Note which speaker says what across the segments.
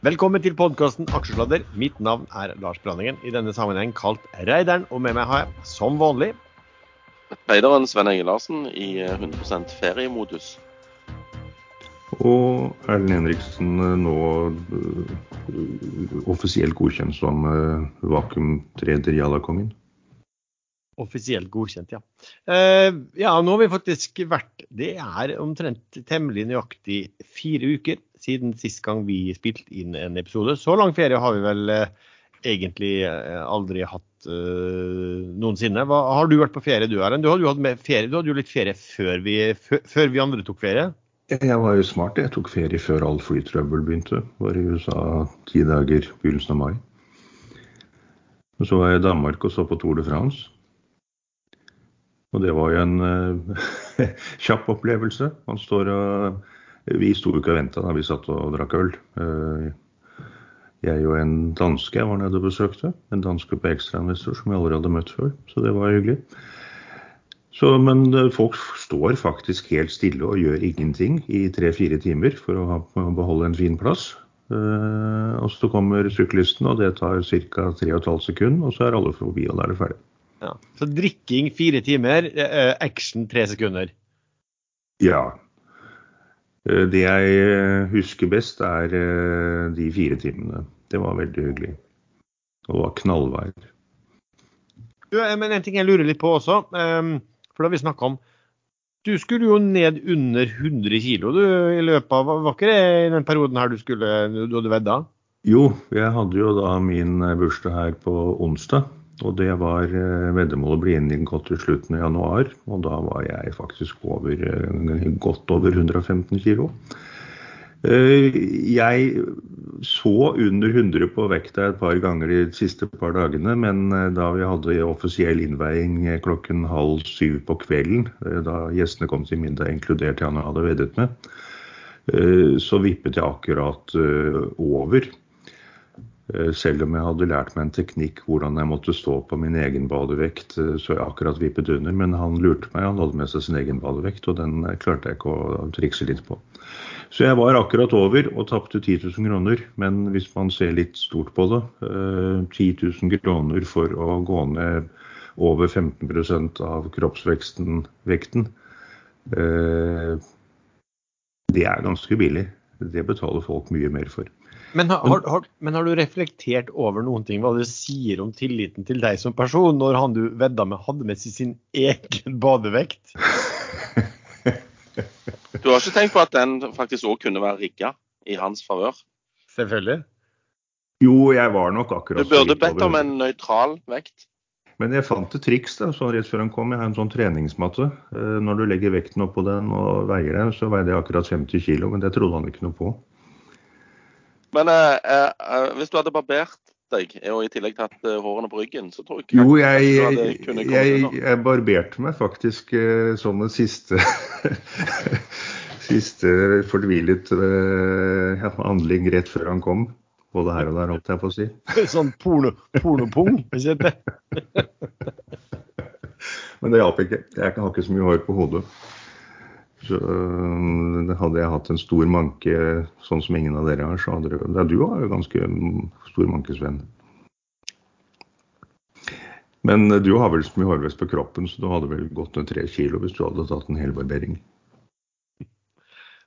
Speaker 1: Velkommen til podkasten Aksjesladder. Mitt navn er Lars Branningen, i denne sammenheng kalt Reideren. Og med meg har jeg, som vanlig,
Speaker 2: Reideren Sven Egil Larsen i 100% feriemodus.
Speaker 3: Og Erlend Henriksen eh, nå uh, offisielt godkjent som vakuumtreder Jalla-kongen.
Speaker 1: Offisielt godkjent, ja. Uh, ja, nå har vi faktisk vært Det er omtrent temmelig nøyaktig fire uker siden sist gang vi spilte inn en episode. Så lang ferie har vi vel egentlig aldri hatt noensinne. Hva, har du vært på ferie du, Erlend? Du du hadde jo litt ferie før vi, før vi andre tok ferie?
Speaker 3: Jeg var jo smart. Jeg tok ferie før all flytrøbbel begynte. Var i USA ti dager begynnelsen av mai. Og Så var jeg i Danmark og så på Tour de France. Og det var jo en uh, kjapp opplevelse. Man står og Vi sto ikke og venta da vi satt og drakk øl. Uh, jeg og en danske jeg var nede og besøkte. En danske på ekstrainvestor som jeg aldri hadde møtt før. Så det var hyggelig. Så, men eh, folk står faktisk helt stille og gjør ingenting i tre-fire timer for å, ha, beholde en fin plass. Uh, og så kommer syklisten, og det tar ca. 3,5 sekunder, og så er alle forbi, og da er det ferdig.
Speaker 1: Ja. Så drikking fire timer, uh, action tre sekunder?
Speaker 3: Ja. Uh, det jeg husker best, er de fire timene. Det var veldig hyggelig. Og det var knallvær.
Speaker 1: Du, men en ting jeg lurer litt på også. Um, for har vi snakka om. Du skulle jo ned under 100 kg i løpet av Var ikke det i den perioden her du skulle du hadde vedda?
Speaker 3: Jo, jeg hadde jo da min bursdag her på onsdag. Og det var eh, veddemålet ble inngått i slutten av januar. Og da var jeg faktisk over, eh, godt over 115 kg. Eh, jeg så under 100 på vekta et par ganger de siste par dagene, men da vi hadde offisiell innveiing klokken halv syv på kvelden, da gjestene kom til middag, inkludert han jeg hadde veddet med, så vippet jeg akkurat over. Selv om jeg hadde lært meg en teknikk hvordan jeg måtte stå på min egen badevekt, så jeg akkurat vippet under. Men han lurte meg, han hadde med seg sin egen badevekt, og den klarte jeg ikke å trikse litt på. Så jeg var akkurat over og tapte 10 000 kroner. Men hvis man ser litt stort på det, 10 eh, 000 kroner for å gå ned over 15 av kroppsveksten, vekten, eh, det er ganske billig. Det betaler folk mye mer for.
Speaker 1: Men har, har, men har, du reflektert over noen ting, hva det sier om tilliten til deg som person, når han du vedda med hadde med seg sin egen badevekt?
Speaker 2: Du har ikke tenkt på at den faktisk òg kunne være rigga i hans favør?
Speaker 1: Selvfølgelig.
Speaker 3: Jo, jeg var nok akkurat
Speaker 2: Du burde bedt om en nøytral vekt.
Speaker 3: Men jeg fant et triks da, så rett før han kom. Jeg har en sånn treningsmatte. Eh, når du legger vekten oppå den og veier den, så veier det akkurat 50 kg, men det trodde han ikke noe på.
Speaker 2: Men eh, eh, hvis du hadde barbert deg, og i tillegg tatt uh, hårene på ryggen, så tror jeg
Speaker 3: ikke Jo, jeg, jeg, jeg, jeg, barberte meg faktisk eh, som en siste Siste fortvilet uh, handling rett før han kom. Både her og der, holdt jeg på å si.
Speaker 1: Sånn porno, pornopung?
Speaker 3: Men det hjalp ikke. Jeg har ikke så mye hår på hodet. Så øh, hadde jeg hatt en stor manke sånn som ingen av dere har, så hadde dere ja, Du har jo ganske stor manke, Sven. Men øh, du har vel så mye hårvest på kroppen, så du hadde vel gått ned tre kilo hvis du hadde tatt en helbarbering.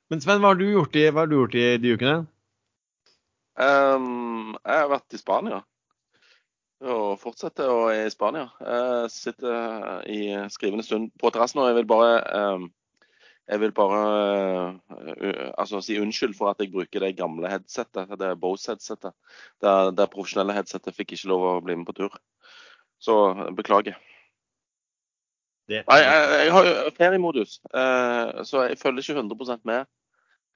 Speaker 1: Men Sven, hva har du gjort i, har du gjort i de ukene?
Speaker 2: Um, jeg har vært i Spania. Og fortsetter å være i Spania. Jeg sitter i skrivende stund på terrassen og jeg vil bare um, jeg vil bare uh, altså, si unnskyld for at jeg bruker det gamle headsetet, det Bose-headsetet. Det, det profesjonelle headsetet fikk ikke lov å bli med på tur. Så beklager. Det. Nei, jeg, jeg har jo feriemodus, uh, så jeg følger ikke 100 med.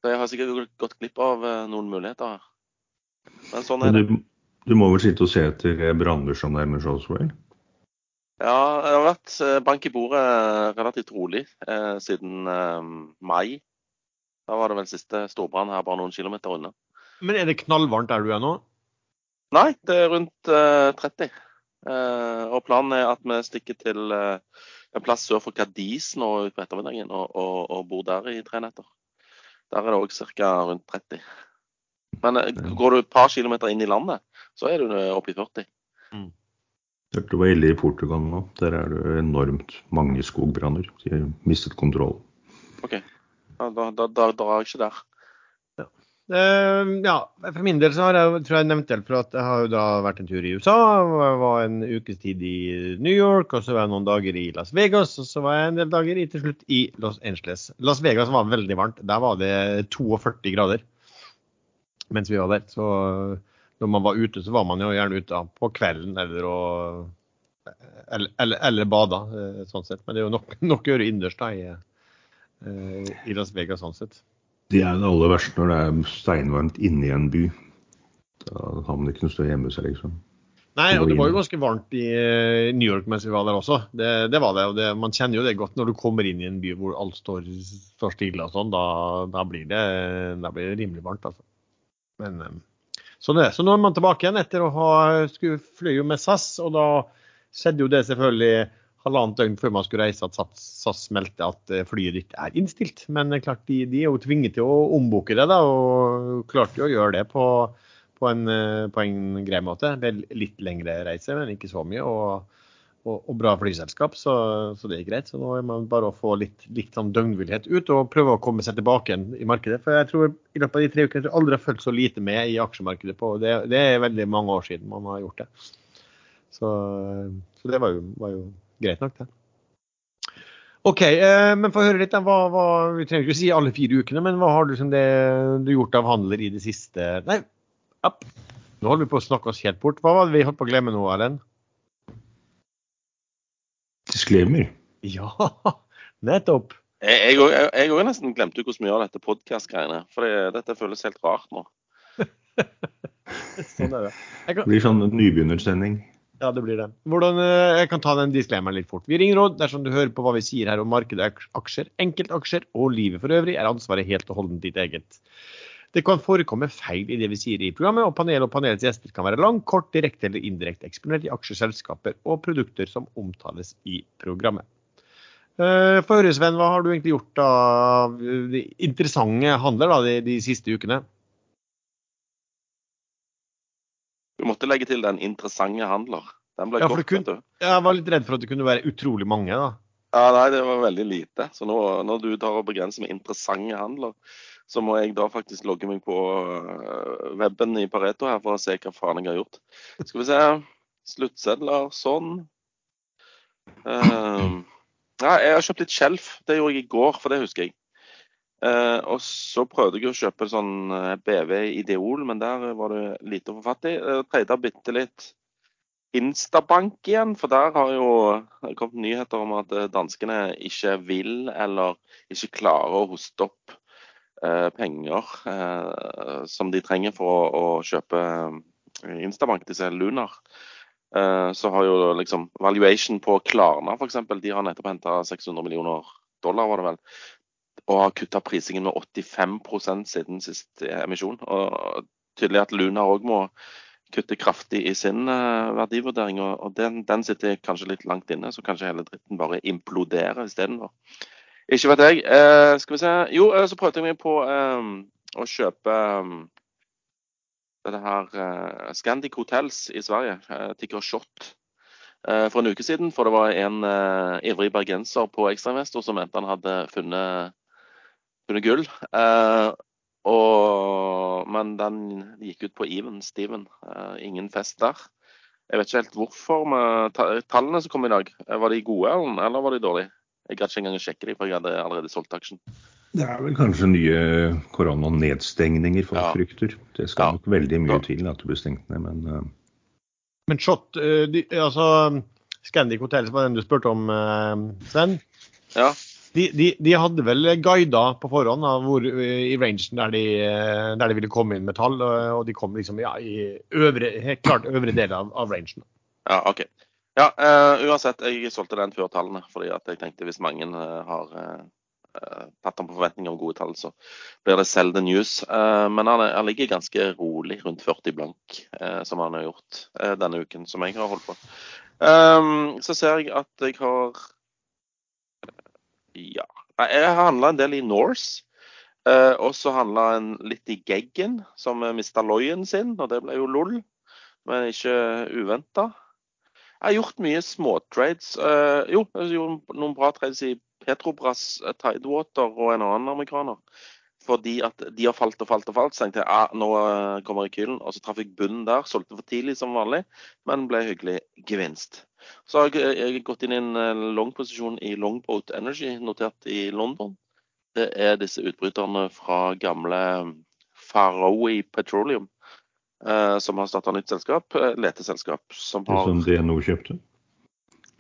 Speaker 2: Så jeg har sikkert gått glipp av uh, noen muligheter her. Men sånn er det.
Speaker 3: Du, du må vel sitte og se etter nærmer seg oss, vel?
Speaker 2: Ja, det har vært eh, bank i bordet relativt rolig eh, siden eh, mai. Da var det vel siste storbrann her bare noen kilometer unna.
Speaker 1: Men er det knallvarmt der du er nå?
Speaker 2: Nei, det er rundt eh, 30. Eh, og planen er at vi stikker til eh, en plass sør for Cadiz nå utpå ettermiddagen og, og, og, bor der i tre netter. Der er det òg ca. rundt 30. Men eh, går du et par kilometer inn i landet, så er du eh, oppe i 40.
Speaker 3: Det var ille i Portugal nå. Der er det enormt mange skogbranner. De har mistet kontroll.
Speaker 2: OK. Da, da, da, da er jeg ikke der.
Speaker 1: Eh, ja, for min del så har jeg, tror jeg nevnte det, for at jeg har jo da vært en tur i USA. Jeg var en ukes tid i New York, og så var jeg noen dager i Las Vegas. Og så var jeg en del dager i, til slutt i Los Angeles. Las Vegas var veldig varmt. Der var det 42 grader mens vi var der. Så når man var ute, så var man jo gjerne ute på kvelden eller å eller, eller, eller bada, eh, sånn sett. Men det er jo nok, nok å gjøre innendørs i, eh, i Las Vegas sånn sett.
Speaker 3: Det er det aller verste når det er steinvarmt inne i en by. Da har man ikke noe sted å gjemme seg, liksom.
Speaker 1: Nei, og det var jo ganske varmt i eh, New York mens vi var der også. Det, det var det, og det, Man kjenner jo det godt når du kommer inn i en by hvor alt står, står stille og sånn. Da, da, blir det, da blir det rimelig varmt, altså. Men sånn er det. Så nå er man tilbake igjen etter å ha skulle fly med SAS, og da skjedde jo det selvfølgelig halvannet døgn før man skulle reise at SAS meldte at eh, flyet ditt er innstilt. Men klart de, de er jo tvunget til å omboke det, da, og klarte jo å gjøre det på på en, eh, på en grei måte. Er litt lengre reise, men ikke så mye. Og, og, bra flyselskap, så, så, det er greit. Så nå er man bare å få litt, litt sånn døgnvillighet ut og prøve å komme seg tilbake igjen i markedet. For jeg tror i løpet av de tre ukene jeg aldri har fulgt så lite med i aksjemarkedet på. Det, det, er veldig mange år siden man har gjort det. Så, så det var jo, var jo, greit nok, det. OK, eh, men få høre litt. Hva, hva, vi trenger ikke å si alle fire ukene, men hva har du, det, du gjort av handler i det siste Nei, App. Nå holder vi på å snakke oss helt bort. Hva var det vi holdt på å glemme nå, Erlend?
Speaker 3: Disclaimer.
Speaker 1: Ja, nettopp.
Speaker 2: Jeg òg nesten glemte hvordan vi gjør dette podkast-greiene. For dette føles helt rart nå.
Speaker 1: sånn er det.
Speaker 3: Kan... Det blir sånn nybegynnersending.
Speaker 1: Ja, det blir det. Hvordan, eh, jeg kan ta den disclaimeren litt fort. Vi ringer råd dersom du hører på hva vi sier her om markedet, aksjer, enkeltaksjer og livet for øvrig, er ansvaret helt og holdent ditt eget. Det kan forekomme feil i det vi sier i programmet, og panelet og panelets gjester kan være lang, kort, direkte eller indirekte eksponert i aksjeselskaper og produkter som omtales i programmet. For Få høre, Sven, hva har du egentlig gjort av de interessante handler da, de, de siste ukene?
Speaker 2: Du måtte legge til den interessante handler. Den ble
Speaker 1: ja,
Speaker 2: kort.
Speaker 1: Kun, jeg var litt redd for at det kunne være utrolig mange. da.
Speaker 2: Ja, Nei, det var veldig lite. Så nå, når du tar og begrenser med interessante handler, så må jeg da faktisk logge meg på øh, weben i Pareto her for å se hva faen jeg har gjort. Skal vi se. Sluttsedler sånn. Uh, ja, jeg har kjøpt litt skjelf. Det gjorde jeg i går, for det husker jeg. Uh, og så prøvde jeg å kjøpe sånn BV Ideol, men der var det lite å få fatt i. Uh, Trada bitte litt Instabank igjen, for der har jo kommet nyheter om at danskene ikke vil eller ikke klarer å hoste opp Eh, penger eh, som de trenger for å kjøpe eh, Instabank, disse Lunar. Så har jo liksom valuation på Klarna f.eks. De har nettopp henta 600 millioner dollar, var det vel. Og har kutta prisingen med 85% siden siste emisjon. Og tydelig at Lunar òg må kutte kraftig i sin verdivurdering. Og den, den, sitter kanskje litt langt inne, så kanskje hele dritten bare imploderer istedenfor. Ikke vet jeg. Eh, skal vi se. Jo, eh, så prøvde jeg meg på eh, å kjøpe um, dette her eh, Scandic Hotels i Sverige. Eh, Ticker Shot. Uh, for en uke siden. For det var en ivrig bergenser på ekstrainvestor som mente han hadde funnet, funnet gull. Og, men den gikk ut på even, Steven. ingen fest der. Jeg vet ikke helt hvorfor. Men tallene som kom i dag, var de gode eller var de dårlige? Jeg gadd ikke engang å sjekke dem, for jeg hadde allerede solgt aksjen.
Speaker 3: Det er vel kanskje nye koronanedstengninger folk ja. frykter. Det skal ja. nok veldig mye ja. til at det blir stengt ned, men uh...
Speaker 1: Men shot, uh, de, altså Scandic Hotel, som var den du spurte om, uh, Sven.
Speaker 2: Ja.
Speaker 1: De, de, de, hadde vel guida på forhånd da, hvor, i rangen der de, der de, ville komme inn med tall, og de kom liksom ja, i øvre, helt klart øvre del av, av rangen.
Speaker 2: Ja, OK. Ja, uh, uansett. Jeg solgte den før tallene. fordi at jeg tenkte hvis mange uh, har uh, tatt den på forventning om gode tall, så blir det sell the news. men han, han, ligger ganske rolig rundt 40 blank, som han har gjort denne uken som jeg har holdt på. Um, så ser jeg at jeg har Ja. Jeg har handla en del i Norse. Uh, og så handla en litt i Geggen, som mista Loyen sin, og det ble jo LOL. Men ikke uventa. Jeg har gjort mye småtrades. Uh, jo, jeg gjorde noen bra trades i Petrobras, Tidewater og en annen amerikaner. Fordi at de har falt og falt og falt. Så tenkte jeg ah, nå kommer rekylen. Og så traff jeg bunnen der. Solgte for tidlig som vanlig, men ble hyggelig gevinst. Så har jeg, jeg gått inn i en long-posisjon i Longboat Energy, notert i London. Det er disse utbryterne fra gamle Faroe Petroleum, eh, som har starta nytt selskap, eh, leteselskap. Som har,
Speaker 3: som DNO kjøpte?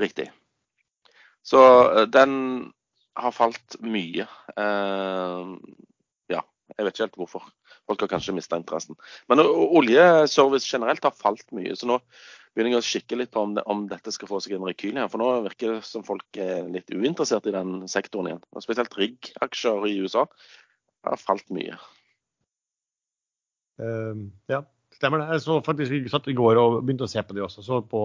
Speaker 2: Riktig. Så eh, den har falt mye. Eh, ja, jeg vet ikke helt hvorfor. Folk har kanskje mista interessen. Men oljeservice generelt har falt mye. Så nå begynner jeg å kikke litt på om, det, om dette skal få seg en rekyl her. For nå virker det som folk er litt uinteressert i den sektoren igjen. Og spesielt rigg-aksjer i USA har falt mye.
Speaker 1: Um, ja, stemmer det. Jeg så faktisk vi satt i går og begynte å se på de også. Så på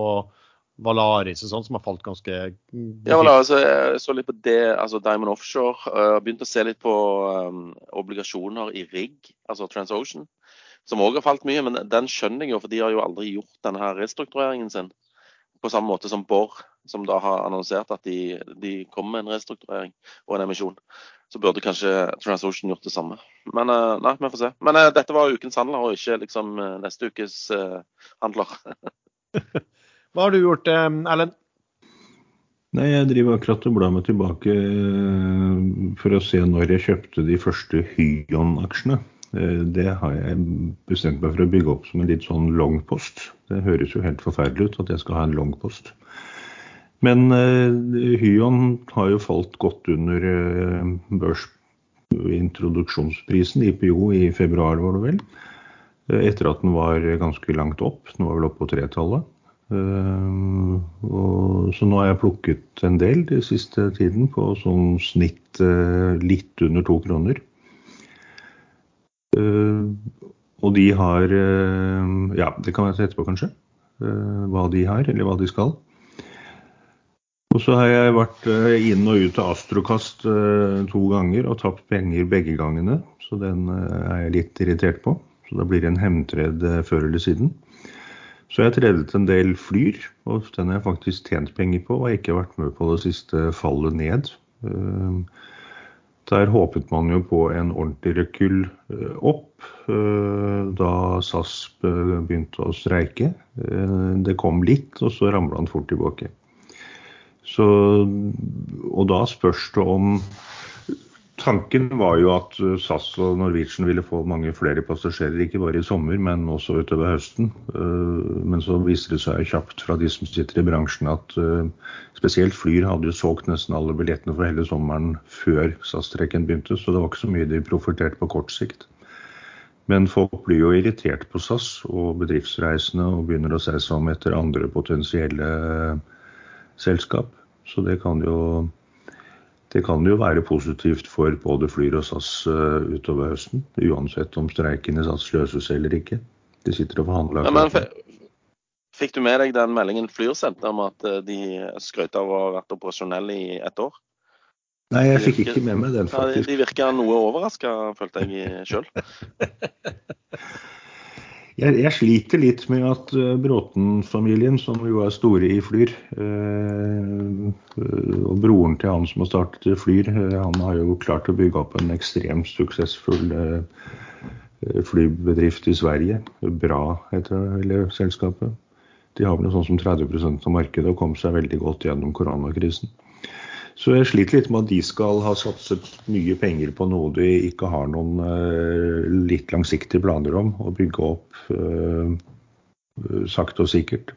Speaker 1: Valaris og sånn, som har falt ganske
Speaker 2: Ja, Valaris, jeg så litt på det, altså Diamond Offshore. Uh, begynte å se litt på um, obligasjoner i rigg, altså TransOcean som òg har falt mye. Men den skjønner jeg jo, for de har jo aldri gjort denne her restruktureringen sin. På samme måte som Borr, som da har annonsert at de, de kommer med en restrukturering og en emisjon. Så burde kanskje TransOcean gjort det samme. Men uh, nei, vi får se. Men uh, dette var ukens handler, og ikke liksom uh, neste ukes handler.
Speaker 1: Hva har du gjort, Erlend?
Speaker 3: Nei, Jeg driver akkurat og blar meg tilbake for å se når jeg kjøpte de første Hyon-aksjene. Eh, det har jeg bestemt meg for å bygge opp som en litt sånn longpost. Det høres jo helt forferdelig ut at jeg skal ha en longpost. Men uh, Hyon har jo falt godt under uh, børsintroduksjonsprisen, IPO, i februar, var det vel. Uh, etter at den var ganske langt opp. Den var vel oppe på tretallet. Så nå har jeg plukket en del den siste tiden på sånn snitt litt under to kroner. Eh, og de har eh, Ja, det kan jeg se etterpå, kanskje. Eh, hva de har, eller hva de skal. Og så har jeg vært inn og ut av Astrokast to ganger og tapt penger begge gangene. Så den er jeg litt irritert på. Så da blir det en hemtred før eller siden. Så jeg har tredet en del Flyr, og den har jeg faktisk tjent penger på. Og ikke vært med på det siste fallet ned. Der håpet man jo på en ordentlig rekyll eh, opp eh, da SAS begynte å streike. Eh, det kom litt, og så ramla han fort tilbake. Så, og da spørs det om Tanken var jo at uh, SAS og Norwegian ville få mange flere passasjerer, ikke bare i sommer, men også utover høsten. Uh, men så viste det seg kjapt fra de som sitter i bransjen at uh, spesielt Flyr hadde jo solgt nesten alle billettene for hele sommeren før SAS-trekken begynte, så det var ikke så mye de profiterte på kort sikt. Men folk blir jo irritert på SAS og bedriftsreisende og begynner å se seg om etter andre potensielle selskap. Så det kan jo det kan jo være positivt for både Flyr og SAS uh, utover høsten. Uansett om streiken i SAS løses eller ikke. De sitter og forhandler.
Speaker 2: Ja, men, fikk du med deg den meldingen Flyr sendte om at uh, de skrøt av å ha vært operasjonelle i ett år?
Speaker 3: Nei, jeg fikk ikke med meg den, faktisk.
Speaker 2: Ja, de virka noe overraska, følte jeg sjøl.
Speaker 3: Jeg, jeg, sliter litt med at uh, Bråten-familien, som jo er store i Flyr, uh, og broren til han som har startet Flyr, uh, han har jo klart å bygge opp en ekstremt suksessfull flybedrift i Sverige. Bra heter selskapet. De har vel noe sånn som 30% av markedet og kom seg veldig godt gjennom koronakrisen. Så jeg sliter litt med at de skal ha satset mye penger på noe de ikke har noen uh, litt langsiktige planer om å bygge opp uh, sakte og sikkert.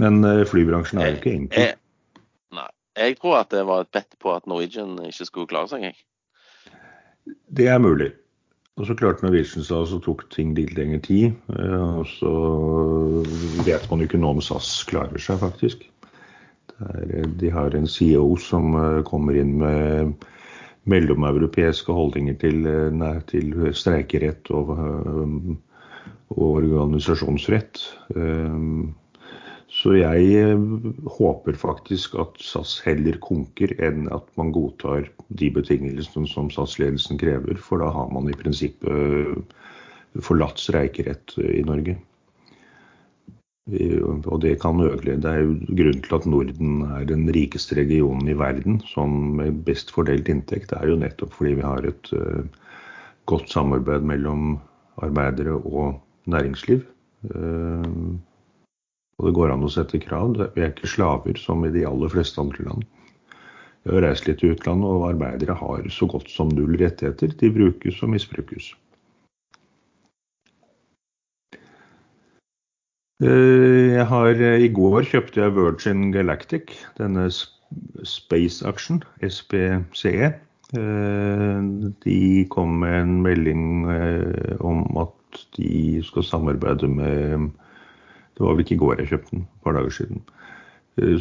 Speaker 3: Men uh, flybransjen er jo ikke enkel.
Speaker 2: Jeg, nei, jeg tror at det var et bedt på at Norwegian ikke skulle klare seg. Jeg.
Speaker 3: Det er mulig. Og så klarte Norwegian seg, og så tok ting litt lengre tid. Og så vet man jo ikke nå om SAS klarer seg, faktisk. Eh, de har en CEO som eh, kommer inn med mellomeuropeiske holdninger til, eh, til streikerett og, og, organisasjonsrett. Så jeg eh, håper faktisk at SAS heller konker enn at man godtar de betingelsene som SAS-ledelsen krever, for da har man i prinsippet eh, forlatt streikerett i Norge. Og det kan øke. Det er jo grunnen til at Norden er den rikeste regionen i verden som med best fordelt inntekt. Det er jo nettopp fordi vi har et uh, godt samarbeid mellom arbeidere og næringsliv. Uh, og det går an å sette krav. Vi er ikke slaver som i de aller fleste andre land. Jeg har reist litt i utlandet, og arbeidere har så godt som null rettigheter. De brukes og misbrukes. Jeg har, I går kjøpte jeg Virgin Galactic, denne Space Action, SPCE. Eh, de kom med en melding eh, om at de skal samarbeide med det var vel ikke i går jeg kjøpte den, et par dager siden.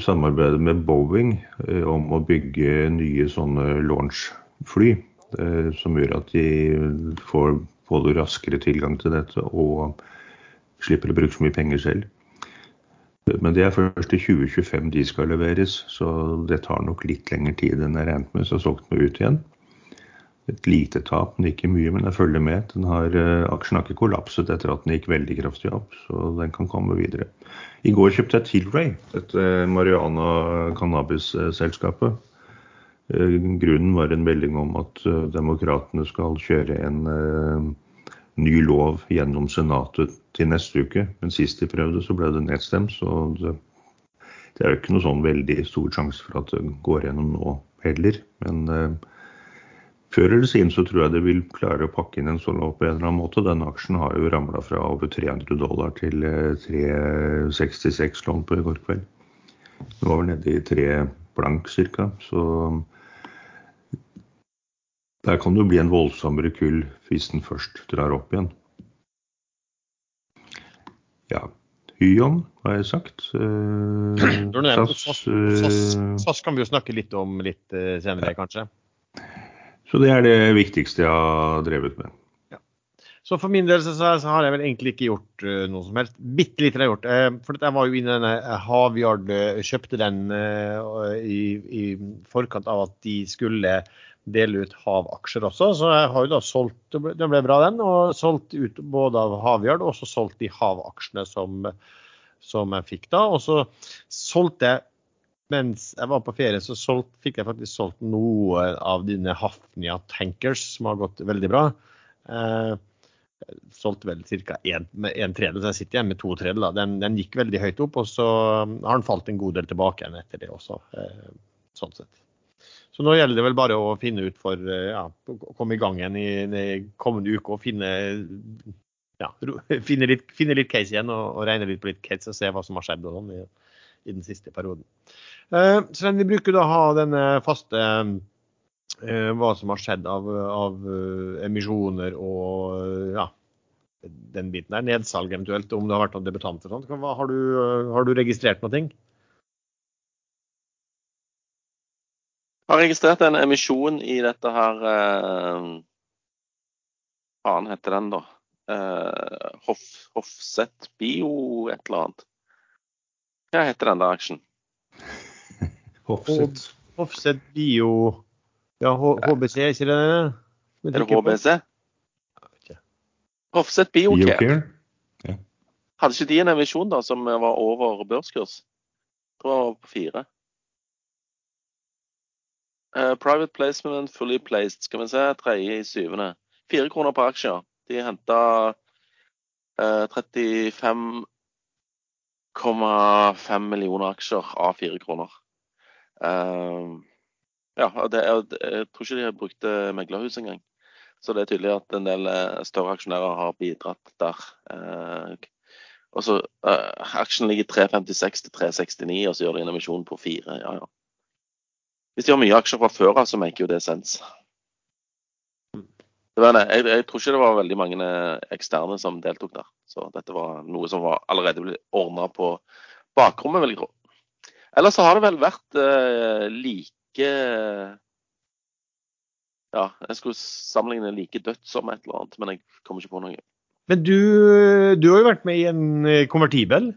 Speaker 3: Samarbeide med Boeing eh, om å bygge nye sånne launchfly. Eh, som gjør at de får både raskere tilgang til dette og slipper å bruke så mye penger selv. Men det er først i 2025 de skal leveres, så det tar nok litt lengre tid enn jeg regnet med. Så solgte den ut igjen et lite tap, men ikke mye. Men jeg følger med. Den har, eh, aksjen har ikke kollapset etter at den gikk veldig kraftig opp, så den kan komme videre. I går kjøpte jeg Tilray, dette Mariana cannabis-selskapet. Eh, grunnen var en melding om at eh, demokratene skal kjøre en ny lov gjennom Senatet til neste uke. Men sist de prøvde, så ble det nedstemt. Så det, det er jo ikke noe sånn veldig stor sjanse for at det går gjennom nå heller. Men før eller siden så tror jeg det vil klare å pakke inn en sånn lov på en eller annen måte. Denne aksjen har jo ramla fra over 300 dollar til 366 eh, lån på i går kveld. Det var vel nede i tre blank ca. Så der kan det jo bli en voldsommere kull hvis den først drar opp igjen. Ja. Hyon, har jeg sagt.
Speaker 1: Uh, SAS, SAS, SAS, kan vi jo snakke litt om litt senere, kanskje.
Speaker 3: Så det er det viktigste jeg har drevet med. Ja.
Speaker 1: Så for min del så, har jeg vel egentlig ikke gjort uh, noe som helst. Bitte litt har jeg gjort. Uh, for jeg var jo inne i denne eh, Havyard, kjøpte den i, i, forkant av at de skulle dele ut havaksjer også. Så jeg har jo da solgt, det ble bra den, og solgt ut både av Havyard og så solgt de havaksjene som, som jeg fikk da. Og så solgte jeg mens jeg var på ferie, så solgt, fikk jeg faktisk solgt noe av dine Hafnia Tankers, som har gått veldig bra. Eh, solgte vel ca. en, en tredel, så jeg sitter igjen med to tredjedeler. Den, den, gikk veldig høyt opp, og så har den falt en god del tilbake igjen etter det også. Eh, sånn sett. Nå gjelder det vel bare å finne ut for eh, ja, å komme i gang igjen i, i kommende uke og finne, ja, finne, litt, finne litt case igjen og, og, regne litt på litt case og se hva som har skjedd og sånn i, i den siste perioden. Eh, Sven, vi bruker da ha denne faste eh, hva som har skjedd av, av uh, emisjoner og ja, den biten der. Nedsalg eventuelt, om det har vært noen debutanter. Sånt. Har, du, har du registrert noe?
Speaker 2: Har registrert en emisjon i dette her Hva uh, heter den, da? Eh, Hoff, Hoffset Bio et eller annet. Hva heter den der aksjen?
Speaker 3: Hoffset.
Speaker 1: Hoffset Bio Ja, HBC, er ikke det?
Speaker 2: Er det HBC? Hoffset Biocare. Biocare. Ja. Hadde ikke de en emisjon da som var over børskurs? Det var på fire. Uh, private placement fully placed. Skal vi se, tredje i syvende. Fire kroner per aksje. De henta uh, 35,5 millioner aksjer av fire kroner. Uh, ja, det, jeg, jeg tror ikke de brukte meglerhus engang. Så det er tydelig at en del eh, større aksjonærer har bidratt der. Og så Aksjen ligger 3,56 til 3,69, og så gjør de en emisjon på fire. Ja, ja. Hvis de har mye aksjer fra før av, så maker jo det sens. Jeg, jeg, tror ikke det var veldig mange eksterne som deltok der. Så dette var noe som var allerede ble ordna på bakrommet, vil jeg tro. Ellers så har det vel vært eh, like Ja, jeg skulle sammenligne like dødt som et eller annet, men jeg kommer ikke på noe.
Speaker 1: Men du, du har jo vært med i en eh, konvertibel?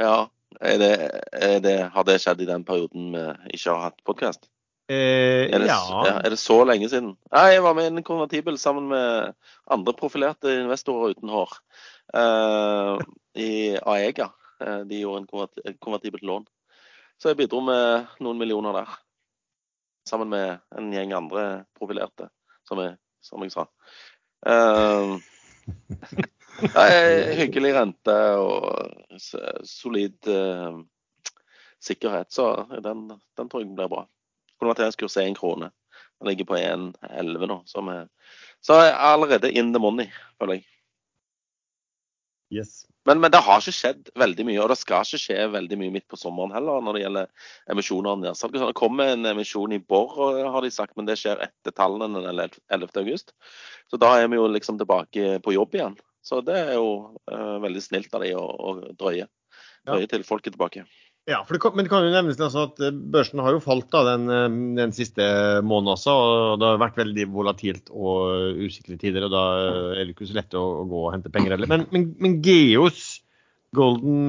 Speaker 2: Ja. Er det, er det, har det skjedd i den perioden vi ikke har hatt podkast?
Speaker 1: Eh,
Speaker 2: Er,
Speaker 1: ja.
Speaker 2: ja, er det så lenge siden? Nei, jeg var med i en konvertibel sammen med andre profilerte investorer uten hår. uh, I Aega. Eh, de gjorde en konvert, konvertibelt lån. Så jeg bidro med noen millioner der. Sammen med en gjeng andre profilerte, som jeg, som jeg sa. Eh, nei, hyggelig rente og solid uh, sikkerhet. Så den, den tror jeg blir bra. Konverteringskurs er én krone. Den ligger på 1,11 nå. Som er, så er allerede in the money, føler jeg.
Speaker 1: Yes.
Speaker 2: Men, men det har ikke skjedd veldig mye, og det skal ikke skje veldig mye midt på sommeren heller når det gjelder emisjoner og nedsalg. Det kommer en emisjon i Borr, har de sagt, men det skjer etter tallene den 11. august. Så da er vi jo liksom tilbake på jobb igjen. Så det er jo uh, veldig snilt av de å, å drøye. Drøye til folk er tilbake.
Speaker 1: Ja, det kan, men det kan jo nevnes altså at eh, børsen har jo falt da, den, eh, den siste måneden også. og Det har vært veldig volatilt og usikre tider. og Da er det ikke så lett å, å gå og hente penger heller. Men, men, men Geos, Golden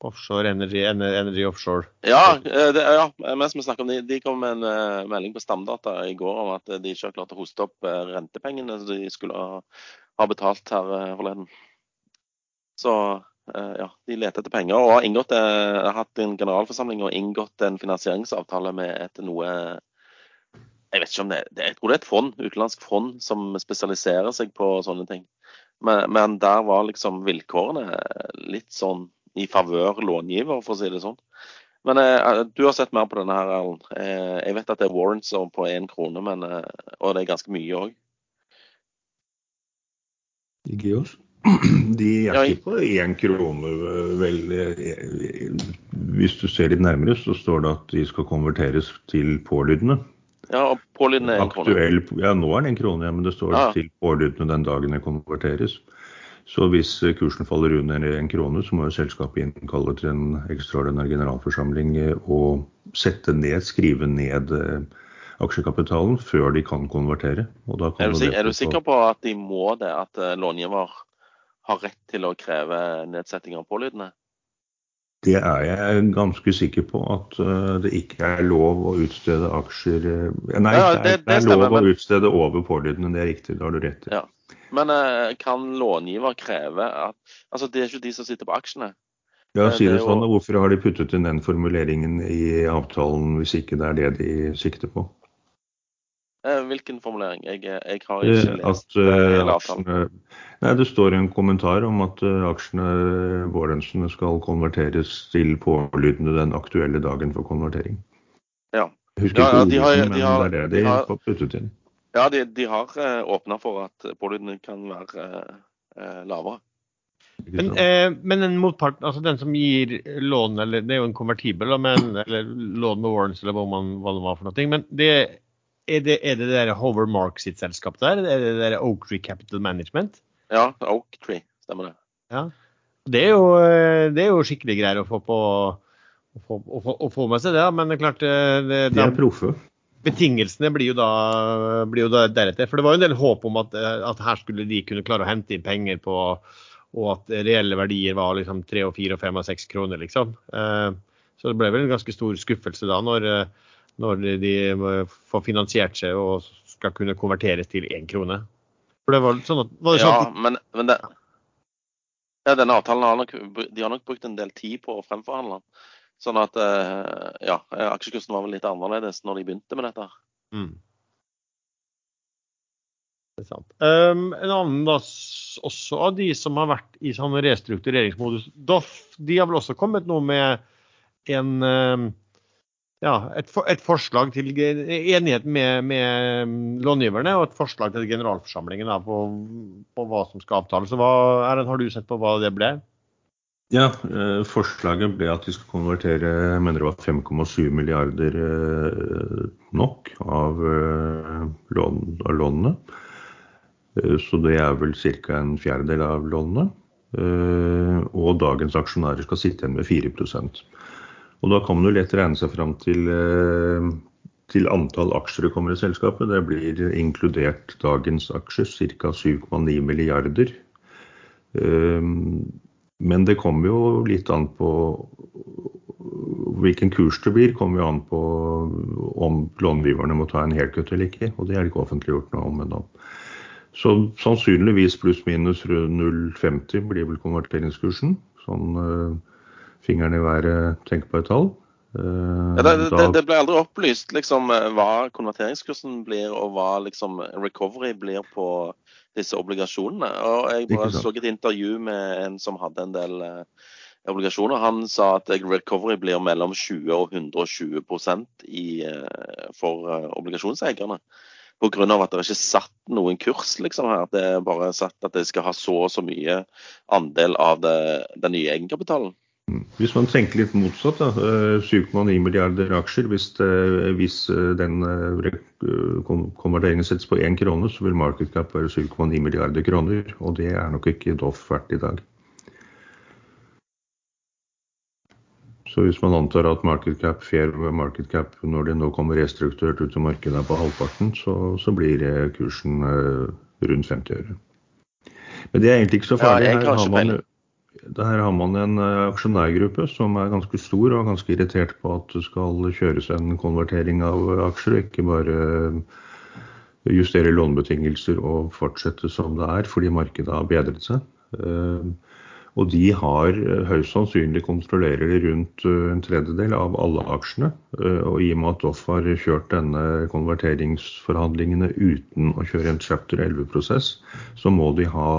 Speaker 1: Offshore Energy, Energy Offshore
Speaker 2: Ja, eh, det, ja, mens vi snakker om det, de kom med en eh, melding på Stamdata i går om at de ikke har klart å hoste opp eh, rentepengene de skulle ha, betalt her eh, forleden. Så eh, ja, de leter etter penger og har inngått, eh, har hatt en generalforsamling og inngått en finansieringsavtale med et noe Jeg vet ikke om det, det Jeg tror det er et fond, utenlandsk fond som spesialiserer seg på sånne ting. Men, men der var liksom vilkårene litt sånn i favør långiver, for å si det sånn. Men eh, du har sett mer på denne her, Erlend. Eh, jeg vet at det er warrants på én krone, men, eh, og det er ganske mye òg.
Speaker 3: I Geos. De er
Speaker 2: Ja,
Speaker 3: ikke på én krone, vel. eh, Hvis du ser litt nærmere, så står det at de skal konverteres til pålydende.
Speaker 2: Ja, og pålydende er en krone.
Speaker 3: Ja, nå er det en krone, ja, men det står
Speaker 2: Ja, ja.
Speaker 3: til pålydende den dagen det konverteres. Så hvis eh, kursen faller under en krone, så må jo selskapet innkalle til en ekstraordinær generalforsamling eh, og sette ned, skrive ned eh, aksjekapitalen før de kan konvertere. Kan
Speaker 2: Er du,
Speaker 3: det
Speaker 2: er du sikker på at de må det, at långiver har rett til å kreve nedsetting av pålydende?
Speaker 3: Det er jeg ganske sikker på, at det ikke er lov å utstede aksjer Nei, det, er, det er lov å utstede over pålydende, det er riktig. det har du rett. i.
Speaker 2: Ja. Men eh, kan långiver kreve at Altså, det er ikke de som sitter på aksjene.
Speaker 3: Ja,
Speaker 2: Eh,
Speaker 3: si
Speaker 2: det
Speaker 3: sånn. Hvorfor har de puttet inn den formuleringen i avtalen hvis ikke det er det de sikter på?
Speaker 2: Eh, hvilken formulering? Jeg, jeg har ikke lest
Speaker 3: At
Speaker 2: hele avtalen.
Speaker 3: Nei, det står en kommentar om at aksjene, vårlønnsene, skal konverteres til pålydende den aktuelle dagen for konvertering.
Speaker 2: Ja.
Speaker 3: Husker
Speaker 2: Ja, ja,
Speaker 3: ikke
Speaker 2: de har-
Speaker 3: ordlyden,
Speaker 2: de
Speaker 3: men
Speaker 2: har-
Speaker 3: det er det
Speaker 2: de har
Speaker 3: puttet inn.
Speaker 2: Ja, de, de har uh, åpna for at pålydene kan være eh, lavere.
Speaker 1: Men, eh, men en motpart, altså den som gir lån, eller det er jo en konvertibel, men, eller lån med warrants, eller hva, man, hva det var for noe. Men det, er det er det der Hover Mark sitt selskap der? Er det der Oak Tree Capital Management?
Speaker 2: Ja, Oak Tree, stemmer det.
Speaker 1: Ja. Det er jo, eh, det er jo skikkelig greier å få på å få, å få, å få med seg det, men det er klart det, det,
Speaker 3: De er proffe.
Speaker 1: Betingelsene blir jo, da, blir jo da deretter. For det var jo en del håp om at, at her skulle de kunne klare å hente inn penger på og at reelle verdier var liksom tre og fire og fem og seks kroner, liksom. Eh, Så det ble vel en ganske stor skuffelse da, når, når de får finansiert seg og skal kunne konverteres til én krone. For det var sånn at, var det sånn
Speaker 2: Ja,
Speaker 1: at
Speaker 2: men, men det, ja, denne avtalen har nok, de har nok brukt en del tid på å fremforhandle den. Sånn at eh, ja, aksjekursen var vel litt annerledes når de begynte med dette.
Speaker 1: Mm. Det er sant. Um, en annen da, også av de som har vært i sånn restruktureringsmodus, Doff, de har vel også kommet nå med en um, ja, et, et forslag til enighet med, med um, långiverne og et forslag til generalforsamlingen da, på, på hva som skal avtales. Hva, Erlend, har du sett på hva det ble?
Speaker 3: Ja, eh, Forslaget ble at de skal konvertere jeg mener det var 5,7 milliarder eh, NOK av, eh, av lånene. Så det er vel ca. en fjerdedel av lånene. Og dagens aksjonærer skal sitte igjen med 4 Og Da kan man jo lett regne seg fram til, til antall aksjer det kommer i selskapet. Det blir inkludert dagens aksjer ca. 7,9 milliarder. Eh, Men det kommer jo litt an på hvilken kurs det blir, kommer jo an på om långiverne må ta en helkutt eller ikke. Og det er ikke offentliggjort noe om ennå. Så sannsynligvis pluss-minus 0,50 blir vel konverteringskursen. Sånn uh, fingeren i været, tenk på et tall.
Speaker 2: Uh, ja, det, det, det, ble aldri opplyst liksom, hva konverteringskursen blir, og hva liksom, recovery blir på disse obligasjonene. Og Jeg bare så et intervju med en som hadde en del uh, obligasjoner. Han sa at recovery blir mellom 20 og 120% i, for obligasjonseierne. Pga. at det er ikke satt noen kurs liksom her. Det er bare satt at det skal ha så og så mye andel av det, den nye egenkapitalen.
Speaker 3: Hvis man tenker litt motsatt, da, 7,9 eh, milliarder aksjer, hvis, det, hvis eh, den eh, konverteringen settes på én krone, så vil market cap være 7,9 milliarder kroner. Og det er nok ikke Doff verdt i dag. Så hvis man antar at market cap, fair market cap når det nå kommer restrukturert ut til markedet på halvparten, så, så blir kursen rundt 50 øre. Men det er egentlig ikke så farlig. Ja, her, har man, her har man en uh, aksjonærgruppe som er ganske stor og ganske irritert på at det skal kjøres en konvertering av aksjer, ikke bare uh, justere lånebetingelser og fortsette som det er fordi markedet har bedret seg. Uh, og de har eh, høyst sannsynlig kontrollerer de rundt eh, en tredjedel av alle aksjene. Eh, og i og med at Doff har kjørt denne konverteringsforhandlingene uten å kjøre en chapter 11-prosess, så må de ha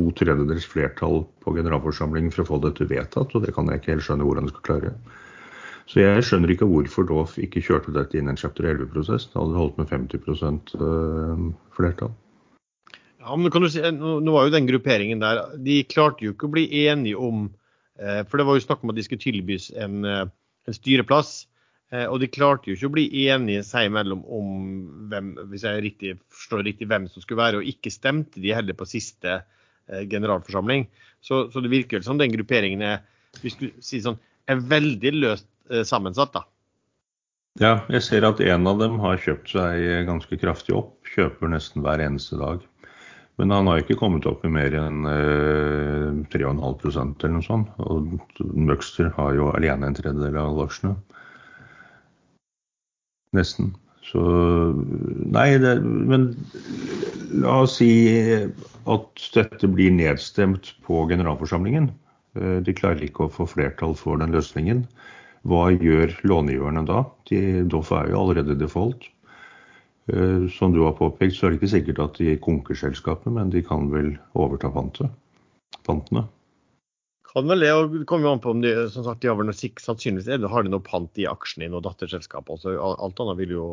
Speaker 3: to tredjedels flertall på generalforsamlingen for å få dette vedtatt. Og det kan jeg ikke helt skjønne hvordan de skal klare. Så jeg skjønner ikke hvorfor Doff ikke kjørte dette inn i en chapter 11-prosess. Da hadde det holdt med 50% flertall.
Speaker 1: Ja, men kan du si, nå, nå var jo den grupperingen der De klarte jo ikke å bli enige om eh, For det var jo snakk om at de skulle tilbys en, eh, en styreplass. Eh, og de klarte jo ikke å bli enige seg imellom om hvem, hvis jeg riktig, forstår riktig, hvem som skulle være. Og ikke stemte de heller på siste eh, generalforsamling. Så, så, det virker som den grupperingen er, sier sånn, er veldig løst eh, sammensatt. da.
Speaker 3: Ja, jeg ser at en av dem har kjøpt seg ganske kraftig opp. Kjøper nesten hver eneste dag. Men han har ikke kommet opp i mer enn eh, 3,5% eller noe sånt. Og Møgster har jo alene en tredjedel av alle aksjene. Nesten. Så Nei, det, men la oss si at dette blir nedstemt på generalforsamlingen. Eh, de klarer ikke å få flertall for den løsningen. Hva gjør långiverne da? De, Doff er jo allerede default. Eh, som du har påpekt, så er det ikke sikkert at de konker selskapet, men de kan vel overta pantene.
Speaker 1: Kan vel det, og det kommer jo an på om de, som sagt, de har vel noe sannsynligvis har de noe pant i aksjene i noe datterselskap. Altså, alt annet vil jo,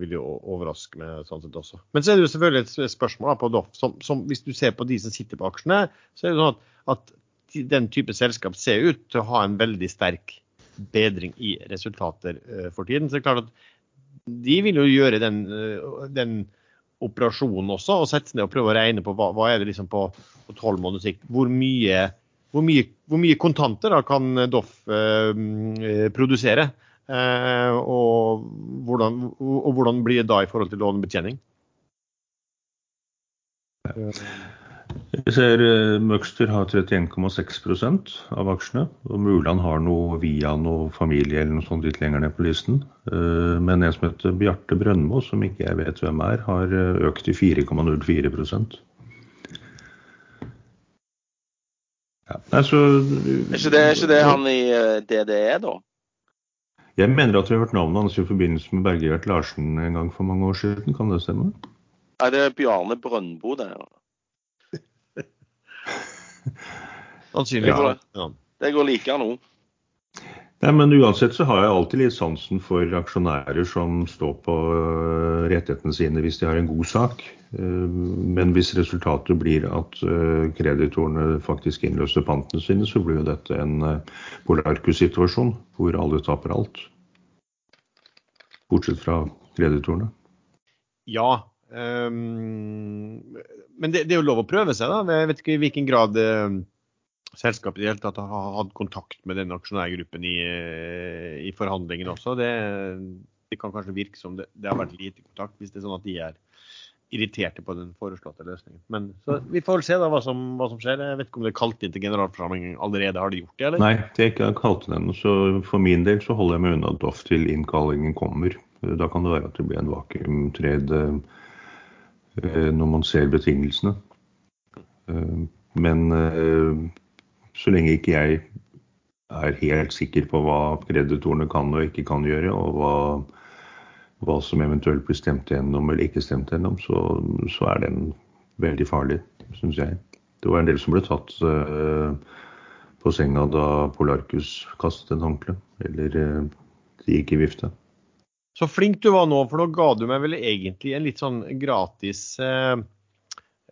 Speaker 1: vil jo, overraske meg sånn sett også. Men så er det jo selvfølgelig et spørsmål da, på Doff. Som, som, hvis du ser på de som sitter på aksjene, så er det sånn at, at den type selskap ser ut til å ha en veldig sterk bedring i resultater uh, for tiden. Så det er klart at de vil jo gjøre den, eh, den operasjonen også, og sette seg ned og prøve å regne på hva, hva er det liksom på tolv måneders sikt. Hvor mye, hvor, mye, hvor mye, kontanter da kan Doff eh, produsere? Eh, og, hvordan, og, hvordan, blir det da i forhold til lånebetjening?
Speaker 3: Vi ser uh, Møgster har 31,6% av aksjene. og Muland har noe via noe familie eller noe sånt litt lenger ned på listen. Uh, men en som heter Bjarte Brøndmo, som ikke jeg vet hvem er, har økt til 4,04
Speaker 2: ja. altså, er, ikke det, er ikke det han i DDE, da?
Speaker 3: Jeg mener at vi har hørt navnet hans i forbindelse med Bergevert Larsen en gang for mange år siden. Kan det stemme?
Speaker 2: Nei, det er Bjarne Brøndbo, det.
Speaker 1: Sannsynligvis.
Speaker 2: Ja. Det går like nå.
Speaker 3: Nei, men Uansett så har jeg alltid litt sansen for aksjonærer som står på uh, rettighetene sine hvis de har en god sak. Uh, men hvis resultatet blir at uh, kreditorene faktisk innløser pantene sine, så blir jo dette en polarkussituasjon hvor alle taper alt. Bortsett fra kreditorene.
Speaker 1: Ja, Um, men det, det, er jo lov å prøve seg, da. Jeg vet ikke i hvilken grad selskapet i det hele tatt har hatt kontakt med denne aksjonærgruppen i, i forhandlingene også. Det, det, kan kanskje virke som det, det, har vært lite kontakt, hvis det er sånn at de er irriterte på den foreslåtte løsningen. Men så vi får vel se da hva som, hva som skjer. Jeg vet ikke om det er kalt inn til generalforsamling allerede. Har de gjort det, eller?
Speaker 3: Nei, det er ikke kalt inn ennå. Så for min del så holder jeg meg unna Doff til innkallingen kommer. Da kan det være at det blir en vakuumtred eh, når man ser betingelsene. Eh, men eh, så lenge ikke jeg er helt sikker på hva kreditorene kan og ikke kan gjøre, og hva hva som eventuelt blir stemt gjennom eller ikke stemt gjennom, så, så er den veldig farlig, syns jeg. Det var en del som ble tatt uh, på senga da Polarcus kastet en håndkle, eller uh, de gikk i vifte.
Speaker 1: Så flink du var nå, for nå ga du meg vel egentlig en litt sånn gratis uh,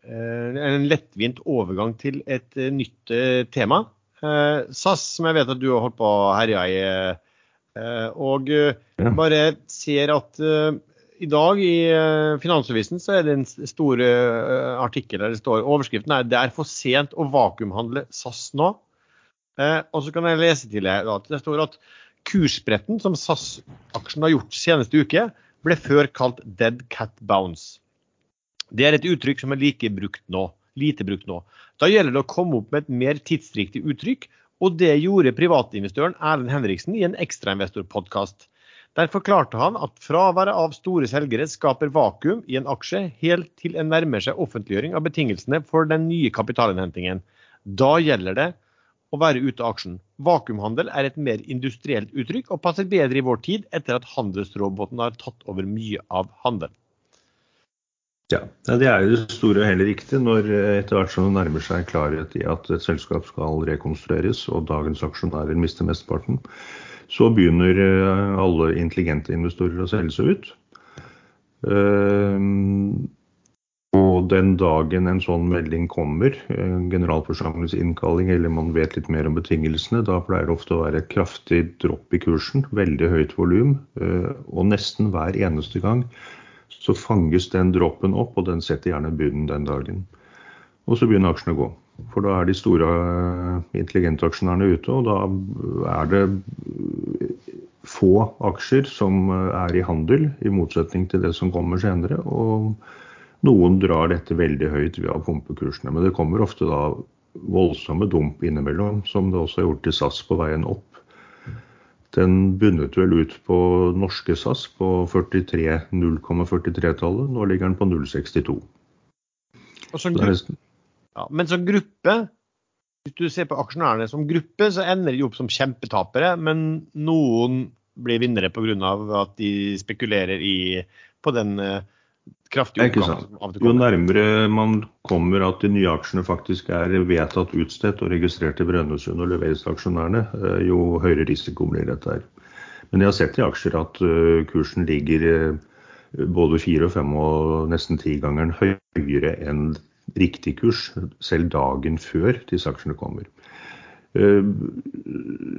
Speaker 1: En lettvint overgang til et nytt tema. SAS, som jeg vet at du har holdt på å herje i Eh, og eh, bare ser at i dag i Finansavisen så er det en stor artikkel der det står overskriften er 'Det er for sent å vakuumhandle SAS nå'. og så kan jeg lese til deg at det står at kursbretten som SAS-aksjen har gjort seneste uke, ble før kalt 'dead cat bounce'. Det er et uttrykk som er like brukt nå, lite brukt nå. Da gjelder det å komme opp med et mer tidsriktig uttrykk og det gjorde privatinvestoren Erlend Henriksen i en ekstrainvestorpodkast. Der forklarte han at fraværet av store selgere skaper vakuum i en aksje helt til en nærmer seg offentliggjøring av betingelsene for den nye kapitalinnhentingen. Da gjelder det å være ute av aksjen. Vakuumhandel er et mer industrielt uttrykk og passer bedre i vår tid etter at handelsroboten har tatt over mye av handelen.
Speaker 3: Ja, Det er jo det store og heller riktig når eh, etter hvert som det nærmer seg klarhet i at et selskap skal rekonstrueres og dagens aksjonærer mister mesteparten, så begynner eh, alle intelligente investorer å selge seg ut. Eh, og den dagen en sånn melding kommer, generalforsamlingens innkalling, eller man vet litt mer om betingelsene, da pleier det ofte å være et kraftig dropp i kursen, veldig høyt volum, og nesten hver eneste gang så fanges den droppen opp, og den setter gjerne bunnen den dagen. Og så begynner aksjene å gå. For da er de store eh, intelligente aksjonærene ute, og da er det få aksjer som eh, er i handel, i motsetning til det som kommer senere. Og noen drar dette veldig høyt ved å pumpe kursene. Men det kommer ofte da voldsomme dump innimellom, som det også har gjort i SAS på veien opp. Den bunnet vel ut på norske SAS på 0,43-tallet. Nå ligger den på 0,62.
Speaker 1: Ja, men som gruppe, hvis du ser på aksjonærene som gruppe, så ender de opp som kjempetapere. Men noen blir vinnere pga. at de spekulerer i, på den uh, kraftig
Speaker 3: oppgang. Jo nærmere man kommer at de nye aksjene faktisk er vedtatt utstedt og registrert i Brønnøysund og leveres til aksjonærene, eh, jo høyere risiko blir dette her. Men jeg har sett i aksjer at eh, kursen ligger eh, både fire og fem og nesten ti ganger høyere enn riktig kurs, selv dagen før disse aksjene kommer. Eh,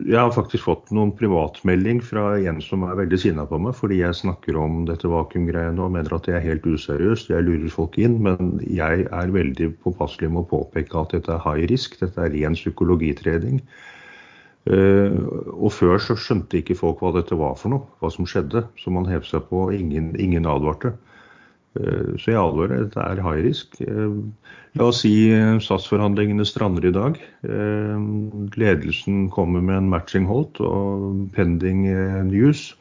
Speaker 3: jeg har faktisk fått noen privatmelding fra en som er veldig sinna på meg fordi jeg snakker om dette vakuumgreiene og mener at det er helt useriøst. Jeg lurer folk inn, men jeg er veldig påpasselig med å påpeke at dette er high risk. Dette er ren psykologitrening. Eh, og før så skjønte ikke folk hva dette var for noe, hva som skjedde. Så man hev seg på, ingen, ingen advarte. Eh, så jeg advarer, dette er high risk. La oss si eh, SAS-forhandlingene strander i dag. Eh, ledelsen kommer med en matching hold og pending eh, news.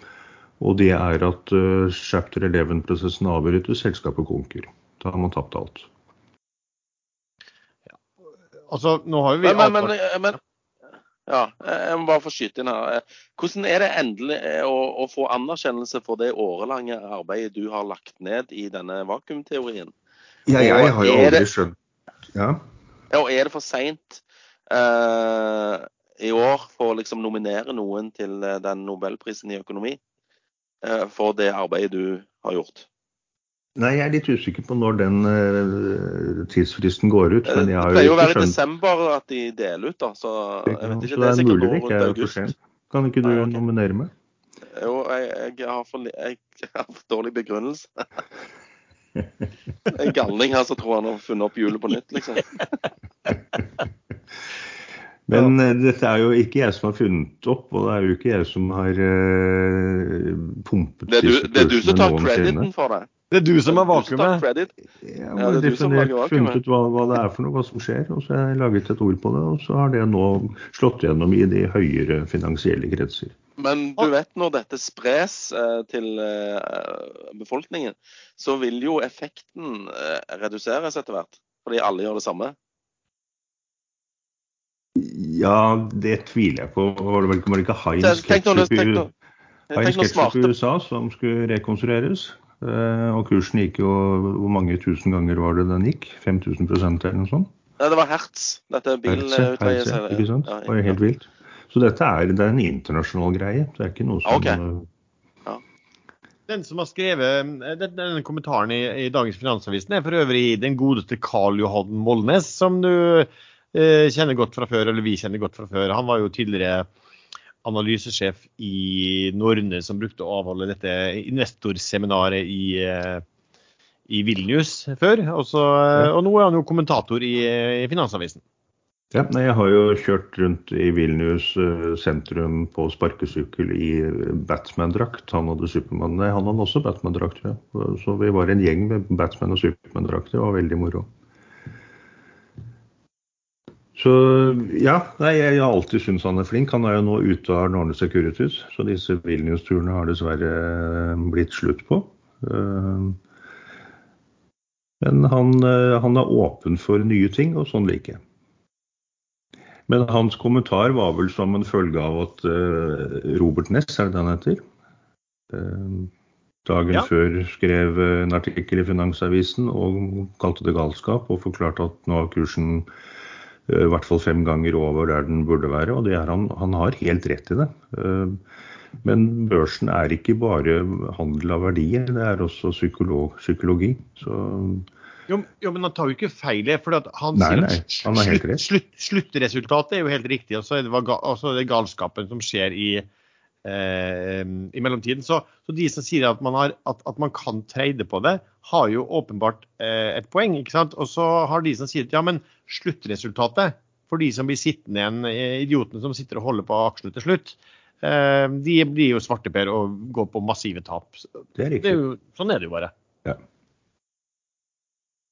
Speaker 3: Og det er at chapter 11-prosessen avbrytes, selskapet konker. Da har man tapt alt.
Speaker 1: Ja. Altså, nå har jo vi
Speaker 2: men, men, men, men, ja, jeg må bare få skyte inn her. Hvordan er det endelig å, å få anerkjennelse for det årelange arbeidet du har lagt ned i denne vakuumteorien?
Speaker 3: Ja, jeg har jo aldri skjønt ja.
Speaker 2: Og er det for seint uh, i år for å liksom nominere noen til eh, den nobelprisen i økonomi uh, for det arbeidet du har gjort?
Speaker 3: Nei, jeg er litt usikker på når den uh, tidsfristen går ut. Men jeg har
Speaker 2: det pleier jo å være i desember at de deler ut, da. Så jeg vet ikke, det er, er mulig det ikke er for sent.
Speaker 3: Kan ikke du Nei, okay. nominere meg?
Speaker 2: Jo, jeg, jeg, har for, jeg, har for, dårlig begrunnelse. En galning her som tror han har funnet opp hjulet på nytt, liksom.
Speaker 3: Men ja. Eh, dette er jo ikke jeg som har funnet opp, og det er jo ikke jeg som har uh, pumpet
Speaker 2: det er, du, det er du som tar crediten for det?
Speaker 1: Det er du som
Speaker 2: tar
Speaker 1: vakuumet.
Speaker 2: credit.
Speaker 3: Jeg
Speaker 2: Ja,
Speaker 3: har
Speaker 2: det er du som
Speaker 3: definert, funnet ut hva, hva det er for noe, hva som skjer, og så har jeg laget et ord på det. Og så har det nå slått gjennom i de høyere finansielle kretser.
Speaker 2: Men du vet når dette spres eh, til eh, befolkningen, så vil jo effekten eh, reduseres etter hvert. Fordi alle gjør det samme.
Speaker 3: Ja, det tviler jeg på. Var det vel var det ikke Heinz Ketchup i, USA som skulle rekonstrueres? Eh, og kursen gikk jo Hvor mange tusen ganger var det den gikk? 5000% eller noe sånt?
Speaker 2: Nei, det var Hertz. Dette
Speaker 3: Hertz, ja, Hertz, ja?
Speaker 2: Ja,
Speaker 3: Det var helt vilt. Så dette er, det er en internasjonal greie. Det er ikke noe som
Speaker 2: Ok.
Speaker 3: ja.
Speaker 1: Den som har skrevet eh, den- denne kommentaren i, i dagens Finansavisen, er for øvrig den godeste Karl Johan Molnes, som du eh, kjenner godt fra før, eller vi kjenner godt fra før. Han var jo tidligere analysesjef i Norne, som brukte å avholde dette investorseminaret i, eh, i Vilnius før. Og, så, eh, og nå er han jo kommentator i, i Finansavisen.
Speaker 3: Ja, jeg har jo kjørt rundt i Vilnius eh, sentrum på sparkesykkel i Batman-drakt. Han hadde Superman, Nei, han hadde også Batman-drakt, jeg. Så vi var en gjeng med Batman- og Superman-drakter. Det var veldig moro. Så ja, nei, jeg har alltid syntes han er flink. Han er jo nå ute av Arne Securities, så disse Vilnius-turene har dessverre eh, blitt slutt på. Eh, Men han, eh, han er åpen for nye ting, og sånn liker jeg. Men hans kommentar var vel som en følge av at Robert Ness, er det han heter? Dagen
Speaker 1: Ja.
Speaker 3: før skrev en artikkel i Finansavisen og kalte det galskap, og forklarte at nå har kursen i hvert fall fem ganger over der den burde være. Og det han, han har helt rett i det. Eh, Men børsen er ikke bare handel av verdier, det er også psykolog, psykologi. Så
Speaker 1: Jo, jo, men han tar jo ikke feil. det, For han
Speaker 3: Nei,
Speaker 1: sier at
Speaker 3: han
Speaker 1: slutt, slutt, sluttresultatet er jo helt riktig. Og så er det, altså det galskapen som skjer i, eh, i mellomtiden. Så, så de som sier at man, har, at, at man kan trade på det, har jo åpenbart eh, et poeng. ikke sant? Og så har de som sier at ja, men sluttresultatet for de som blir sittende igjen, eh, idiotene som sitter og holder på aksjene til slutt, eh, de blir jo svarteper og går på massive tap.
Speaker 3: det er
Speaker 1: Det er jo, sånn er det jo bare.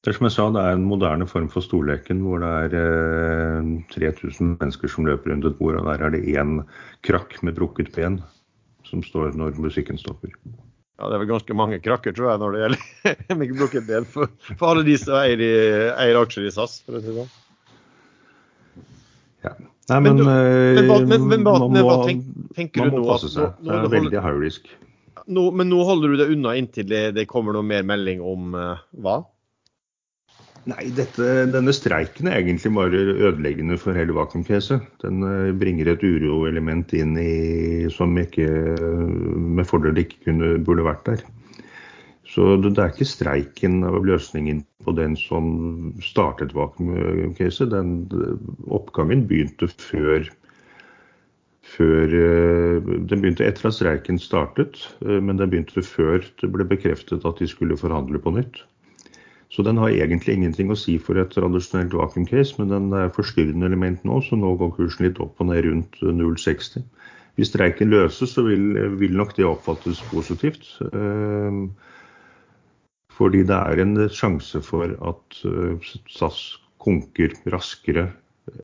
Speaker 3: Det er som jeg sa, det er en moderne form for storleken hvor det er eh, 3000 mennesker som løper rundt et bord, og der er det én krakk med brukket ben som står når musikken stopper.
Speaker 1: Ja, Det er vel ganske mange krakker, tror jeg, når det gjelder med brukket ben for, for alle de som eier, eier aksjer i SAS. for å si det sånn.
Speaker 3: Ja. Nei,
Speaker 1: Men
Speaker 3: men,
Speaker 1: du-
Speaker 3: eh,
Speaker 1: men men-
Speaker 3: man må,
Speaker 1: tenk-
Speaker 3: man
Speaker 1: du
Speaker 3: må passe seg.
Speaker 1: nå- nå
Speaker 3: Det er veldig high risk.
Speaker 1: Nå, men nå holder du deg unna inntil det, det kommer noe mer melding om uh, hva?
Speaker 3: Nei, dette, denne streiken er egentlig bare ødeleggende for hele vakuumcaset. Den eh, bringer et uroelement inn i, som ikke med fordel ikke kunne, burde vært der. Så det, det er ikke streiken av løsningen på den som startet vakuumcaset. Den oppgangen begynte før før eh, Den begynte etter at streiken startet, eh, men den begynte før det ble bekreftet at de skulle forhandle på nytt. Så den har egentlig ingenting å si for et tradisjonelt vakuumcase, men den er forstyrrende element nå, så nå går kursen litt opp og ned rundt eh, 0,60. Hvis streiken løses, så vil, vil nok det oppfattes positivt. Eh, Fordi det er en sjanse for at eh, SAS konker raskere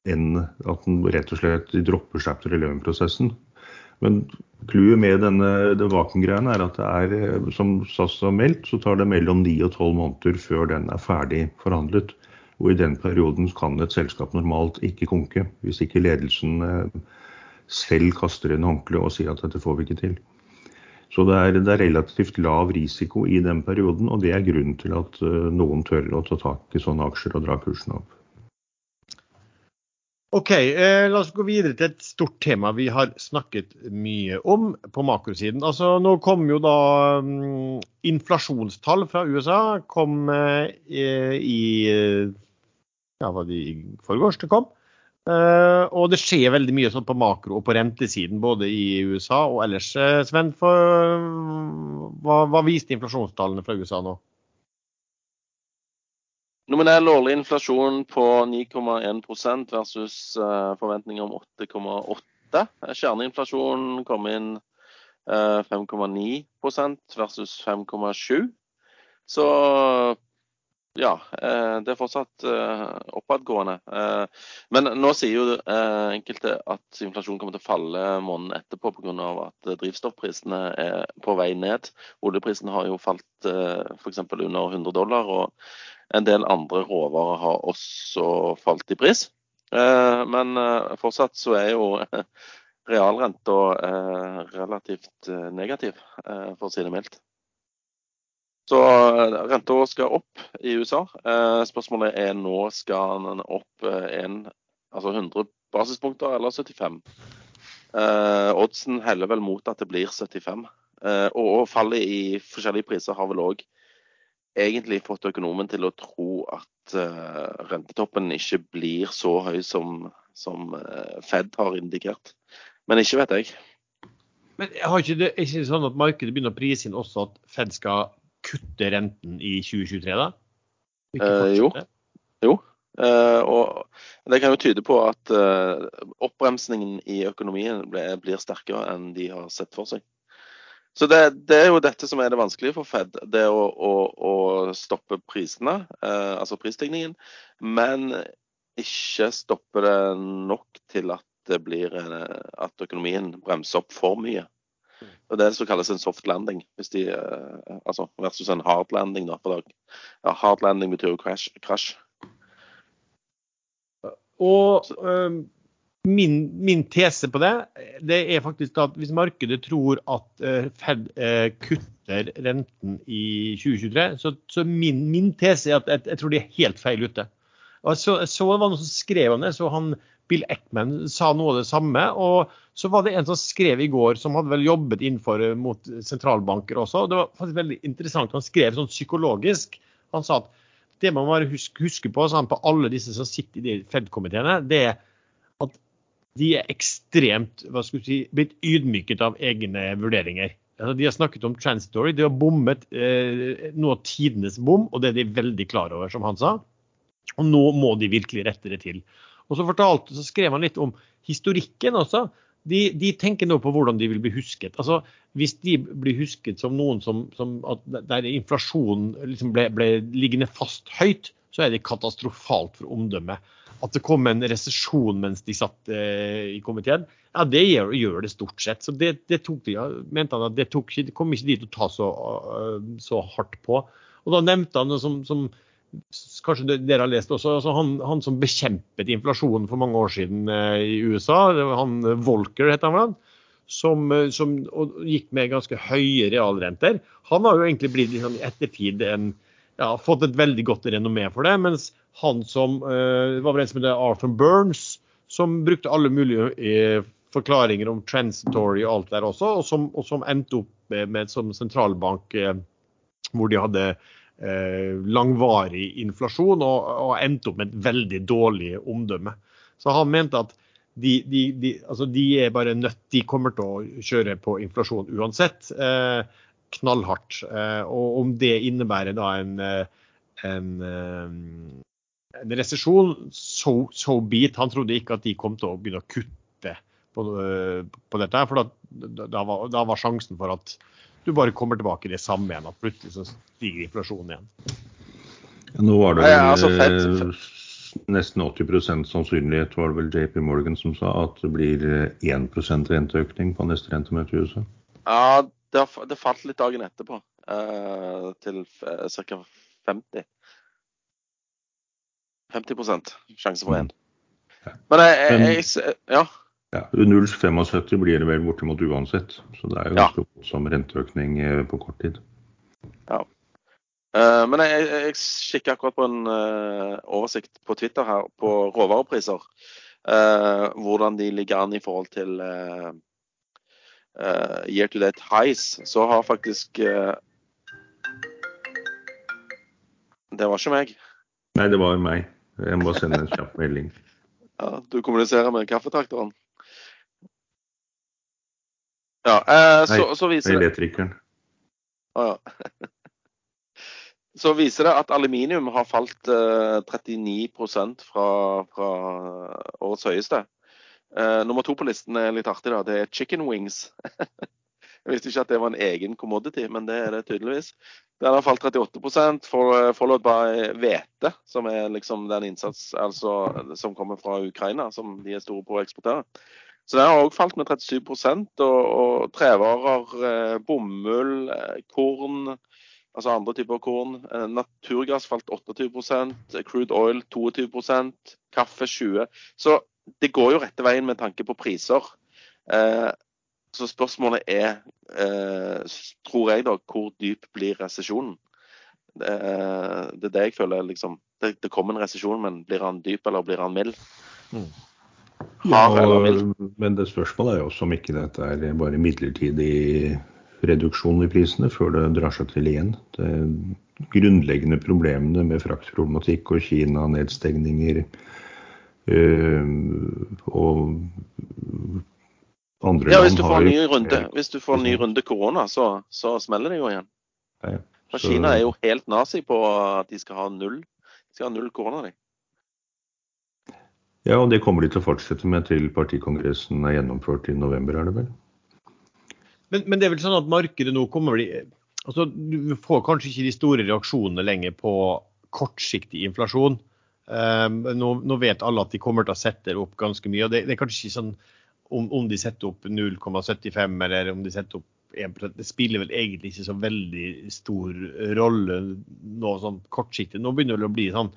Speaker 3: enn at den rett og slett dropper chapter 11-prosessen. Men clouet med denne det vakuumgreiene er at det er, eh, som SAS har meldt, så tar det mellom 9 og 12 måneder før den er ferdig forhandlet. Og i den perioden kan et selskap normalt ikke konke, hvis ikke ledelsen eh, selv kaster inn håndkleet og sier at dette får vi ikke til. Så det er, det er relativt lav risiko i den perioden, og det er grunnen til at eh, noen tør å ta tak i sånne aksjer og dra kursen opp.
Speaker 1: OK, eh, la oss gå videre til et stort tema vi har snakket mye om på makrosiden. Altså, Nå kom jo da um, inflasjonstall fra USA kom eh, i Ja, var det i forgårs det kom? Eh, og det skjer veldig mye sånn på makro og på rentesiden både i USA og ellers. Eh, Sven, for, hva, hva viste inflasjonstallene fra USA nå?
Speaker 2: Nominell årlig inflasjon på 9,1% versus eh, forventninger om 8,8. Kjerneinflasjonen kom inn eh, 5,9% versus 5,7. Så ja, eh, det er fortsatt eh, oppadgående. Eh, men nå sier jo enkelte at inflasjonen kommer til å falle måneden etterpå pga. at drivstoffprisene er på vei ned. Oljeprisen har jo falt f.eks. under 100 dollar, og en del andre råvarer har også falt i pris. Men fortsatt så er jo realrenta relativt negativ, for å si det mildt. Så eh, renta skal opp i USA. Eh, spørsmålet er nå skal den opp eh, en, altså 100 basispunkter eller 75. Oddsen heller vel mot at det blir 75. Og fallet i forskjellige priser har vel òg egentlig fått økonomen til å tro at rentetoppen ikke blir så høy som, som Fed har indikert. Men ikke vet jeg.
Speaker 1: Men har ikke det ikke sånn at markedet begynner å prise inn også at Fed skal kutte renten i 2023, da?
Speaker 2: Eh, jo. jo. Eh, og det kan jo tyde på at eh, oppbremsningen i økonomien ble, blir sterkere enn de har sett for seg. Så det, det, er jo dette som er det vanskelige for Fed, det å, å, å stoppe prisene, eh, altså prisstigningen, men ikke stoppe det nok til at det blir eh, at økonomien bremser opp for mye. Og Det er det som kalles en soft landing, hvis de, eh, altså versus en hard landing. Da, for ja, hard landing betyr jo crash. crash.
Speaker 1: Og uh, min, min, tese på det, det er faktisk at hvis markedet tror at uh, Fed kutter renten i 2023, så, så min, min, tese er at jeg, jeg, tror de er helt feil ute. Og så, så var det noen som skrev om det, så han Bill Eckman sa noe av det samme. Og så var det en som skrev i går, som hadde vel jobbet innenfor eh, mot sentralbanker også. og Det var faktisk veldig interessant. Han skrev sånn psykologisk. Han sa at det man må huske, på, sånn, på alle disse som sitter i de Fed-komiteene, det er de er ekstremt hva skal si, blitt ydmyket av egne vurderinger. Altså, de har snakket om transitory. De har bommet eh, noe av tidenes bom, og det er de veldig klar over, som han sa. Og nå må de virkelig rette det til. Og så, fortalte, så skrev han litt om historikken også. De, de, tenker nå på hvordan de vil bli husket. Altså, Hvis de blir husket som noen som, som der inflasjonen liksom ble, ble, liggende fast høyt, så er det katastrofalt for omdømmet. At det kom en resesjon mens de satt eh, i komiteen, ja, det gjør, gjør, det stort sett. Så det, det tok de, ja, mente han at det, tok, det kom ikke de til å ta så, uh, så hardt på. Og da nevnte han som, som kanskje dere har lest også, altså han, han, som bekjempet inflasjonen for mange år siden eh, i USA, han Volker heter han vel, som, eh, som gikk med ganske høye realrenter. Han har jo egentlig blitt liksom, ettertid en, ja, fått et veldig godt renommé for det. Mens han som uh, var vel en som het Arthur Burns, som brukte alle mulige uh, forklaringer om transitory og alt der også, og som, og som endte opp med, med som sentralbank uh, hvor de hadde Eh, langvarig inflasjon og, og endte opp med et veldig dårlig omdømme. Så han mente at de, de, de, altså de er bare nødt, de kommer til å kjøre på inflasjon uansett. Eh, knallhardt. Eh, og om det innebærer da en, eh, en, eh, en resesjon, so, so beat. Han trodde ikke at de kom til å begynne å kutte på, på dette. For da, da, var, da var sjansen for at du bare kommer tilbake i det samme igjen. At plutselig så stiger inflasjonen igjen.
Speaker 3: Ja, nå var det vel, ja, altså, eh, nesten 80 sannsynlighet var det vel JP Morgan som sa at det blir 1 eh, renteøkning på neste rentemøte i USA.
Speaker 2: Ja, det, det, falt litt dagen etterpå, til ca. 50 50 sjanse for én. Men jeg, jeg, jeg, ja.
Speaker 3: Ja, 0,75 blir det vel bortimot uansett. Så det er jo ja. som renteøkning eh, på kort tid.
Speaker 2: Ja. Uh, men jeg, jeg, kikker akkurat på en uh, oversikt på Twitter her på råvarepriser. Hvordan de ligger an i forhold til year to date highs. Så har faktisk Det var ikke meg.
Speaker 3: Nei, det var meg. Jeg må sende en kjapp melding.
Speaker 2: Ja, Du kommuniserer med kaffetrakteren? Ja, eh, så, så, viser
Speaker 3: det Elektrikeren.
Speaker 2: Ah, ja. Så viser det at aluminium har falt eh, 39 fra, fra årets høyeste. Eh, nummer to på listen er litt artig, da. Det er chicken wings. Jeg visste ikke at det var en egen commodity, men det er det tydeligvis. Den har falt 38 for, Followed by hvete, som er liksom den innsats altså, som kommer fra Ukraina, som de er store på å eksportere. Så den har òg falt med 37 og, og trevarer, eh, bomull, eh, korn, altså andre typer korn. Eh, naturgass falt 28% crude oil 22% kaffe 20 Så det går jo rette veien med tanke på priser. Eh, så spørsmålet er, eh, tror jeg, da, hvor dyp blir resesjonen? Det, det, er det jeg føler liksom det, det kommer en resesjon, men blir han dyp eller blir han mild? Mm.
Speaker 3: Ja, men det spørsmålet er jo også om ikke dette er bare midlertidig reduksjon i prisene før det drar seg til igjen. Det grunnleggende problemene med fraktproblematikk og Kina-nedstengninger øh, og andre
Speaker 2: ja, hvis du får en ny runde, hvis du får en ny runde korona, så, så smeller det jo igjen. Ja, så... Kina er jo helt nazi på at de skal ha null, de skal ha null korona. De.
Speaker 3: Ja, og det kommer de til å fortsette med til partikongressen er gjennomført i november, er det vel?
Speaker 1: Men, men, det er vel sånn at markedet nå kommer bli altså Du får kanskje ikke de store reaksjonene lenger på kortsiktig inflasjon. Um, nå, nå, vet alle at de kommer til å sette opp ganske mye. og Det, det er kanskje ikke sånn om, om de setter opp 0,75 eller om de setter opp 1 Det spiller vel egentlig ikke så veldig stor rolle nå sånn kortsiktig. Nå begynner det å bli sånn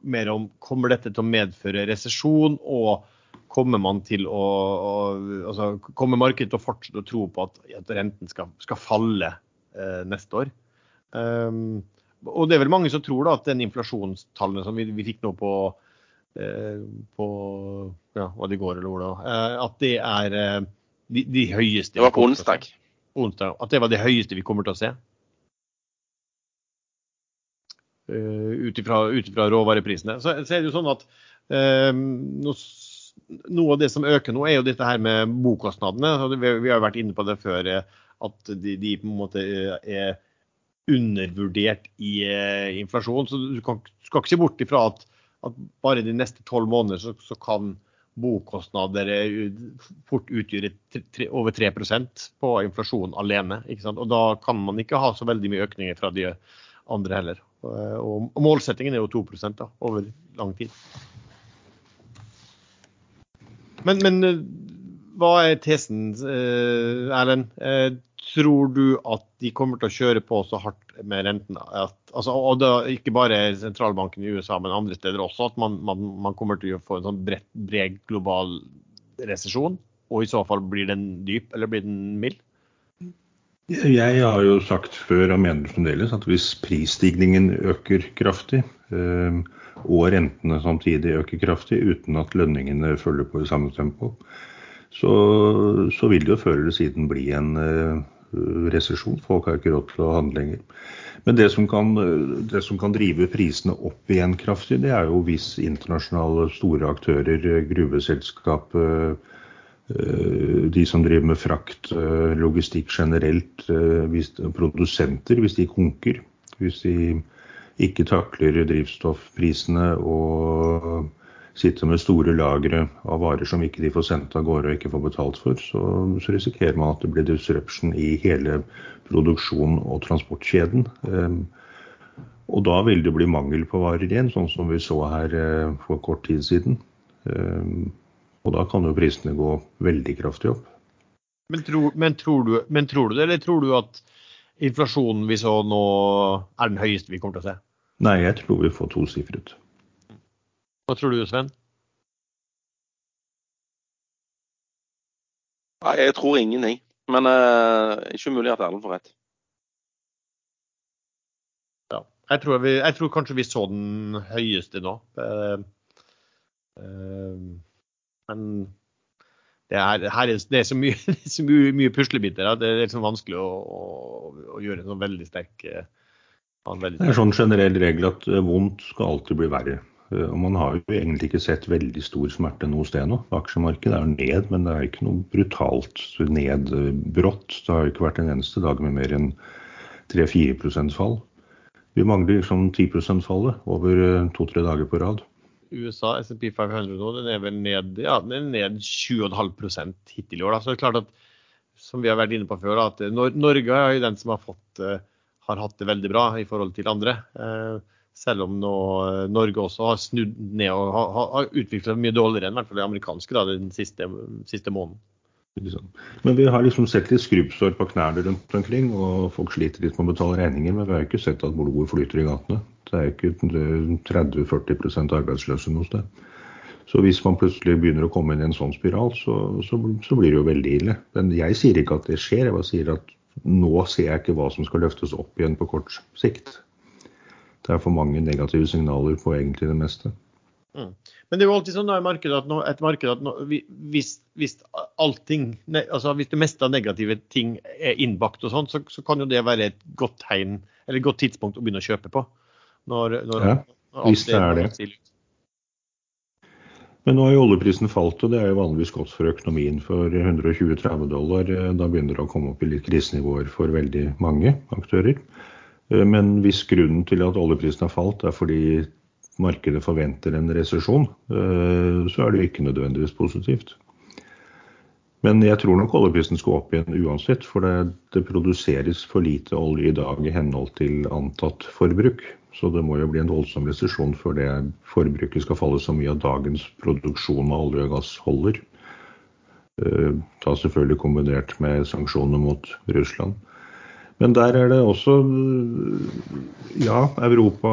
Speaker 1: mer om kommer dette til å medføre resesjon, og kommer man til å, å altså, kommer markedet til å fortsette å tro på at, at renten skal, skal falle eh, neste år? Um, og det er vel mange som tror da at den inflasjonstallene som vi, vi fikk nå på på ja, hva det går eller hvor det eh, at det er eh, de, de høyeste
Speaker 2: Det var på onsdag.
Speaker 1: onsdag. At det var det høyeste vi kommer til å se. Ut ifra råvareprisene. Så, så, er det jo sånn at uh, noe av det som øker nå, er jo dette her med bokostnadene. Vi, vi har jo vært inne på det før, at de, de på en måte er undervurdert i uh, inflasjon. Så du kan, skal ikke se bort ifra at at bare de neste tolv måneder så, så, kan bokostnader fort utgjøre over 3% på inflasjon alene. Og da kan man ikke ha så veldig mye økninger fra de andre heller. Og, og målsettingen er jo 2 da, over lang tid. Men, men hva er tesen, eh, Erlend? Eh, tror du at de kommer til å kjøre på så hardt med renten? At, altså, og da, ikke bare sentralbanken i USA, men andre steder også. At man, man, man kommer til å få en sånn bred, bred global resesjon? Og i så fall blir den dyp, eller blir den mild?
Speaker 3: Jeg har jo sagt før og mener fremdeles at hvis prisstigningen øker kraftig, øh, og rentene samtidig øker kraftig uten at lønningene følger på i samme tempo, så, så vil det jo før eller siden bli en uh, resesjon. Folk har ikke råd til å handle lenger. Men det som, kan, det som, kan, drive prisene opp igjen kraftig, det er jo hvis internasjonale store aktører, gruveselskap, uh, de som driver med frakt, logistikk generelt, hvis, produsenter, hvis de konker. Hvis de ikke takler drivstoffprisene og sitter med store lagre av varer som ikke de får sendt av gårde og ikke får betalt for, så, så risikerer man at det blir disruption i hele produksjon- og transportkjeden. Um, og da vil det bli mangel på varer igjen, sånn som vi så her uh, for kort tid siden. Um, og da kan jo prisene gå veldig kraftig opp.
Speaker 1: Men tror, men, tror du, men tror, du, det, eller tror du at inflasjonen vi så nå er den høyeste vi kommer til å se?
Speaker 3: Nei, jeg tror vi får tosifret.
Speaker 1: Hva tror du, Sven?
Speaker 2: Nei, jeg tror ingenting. Men uh, ikke umulig at Erlend får rett.
Speaker 1: Ja. Jeg tror, vi, jeg tror, kanskje vi så den høyeste nå. Uh, uh, men det er, er, det er så mye, det er så mye, mye puslebiter. Det er liksom vanskelig å, å, å, gjøre en sånn veldig sterk
Speaker 3: veldig Det er sånn generell regel at vondt skal alltid bli verre. Eh, og man har jo egentlig ikke sett veldig stor smerte noe sted nå. Aksjemarkedet er ned, men det er ikke noe brutalt nedbrått. Det har jo ikke vært en eneste dag med mer enn 3-4% fall. Vi mangler liksom 10 fallet over eh, to-tre dager på rad.
Speaker 1: USA, SMP 500 nå, den er vel ned, ja, ned 7,5% hittil i år. Da. Så det er klart at, som vi har vært inne på før, at Norge er jo den som har fått, eh, har hatt det veldig bra i forhold til andre. Selv om nå Norge også har snudd ned og har, har utvikla mye dårligere enn i hvert fall det amerikanske da, den siste, siste måneden.
Speaker 3: Men vi har liksom sett litt skrubbsår på knærne rundt omkring, og folk sliter litt med å betale regninger. Men vi har ikke sett at blodet flyter i gatene. Det er ikke 30-40 arbeidsløse noe sted. Så hvis man plutselig begynner å komme inn i en sånn spiral, så, så, så, blir det jo veldig ille. Men jeg sier ikke at det skjer, jeg bare sier at nå ser jeg ikke hva som skal løftes opp igjen på kort sikt. Det er for mange negative signaler på egentlig det meste.
Speaker 1: Mm. Men det er jo alltid sånn i markedet at nå, et marked at nå, hvis, hvis, allting, altså hvis det meste av negative ting er innbakt og sånn, så, så, kan jo det være et godt tegn, eller et godt tidspunkt å begynne å kjøpe på.
Speaker 3: Når, når, ja, når hvis det er det. Men nå har jo oljeprisen falt, og det er jo vanligvis godt for økonomien. For 120-30 dollar, eh, da begynner det å komme opp i litt krisenivåer for veldig mange aktører. Eh, men hvis grunnen til at oljeprisen har falt er fordi markedet forventer en resesjon, eh, så er det ikke nødvendigvis positivt. Men jeg tror nok oljeprisen skal opp igjen uansett, for det, det, produseres for lite olje i dag i henhold til antatt forbruk. Så det må jo bli en voldsom resesjon før det forbruket skal falle så mye av dagens produksjon av olje og gass holder. Eh, ta selvfølgelig kombinert med sanksjoner mot Russland. Men der er det også Ja, Europa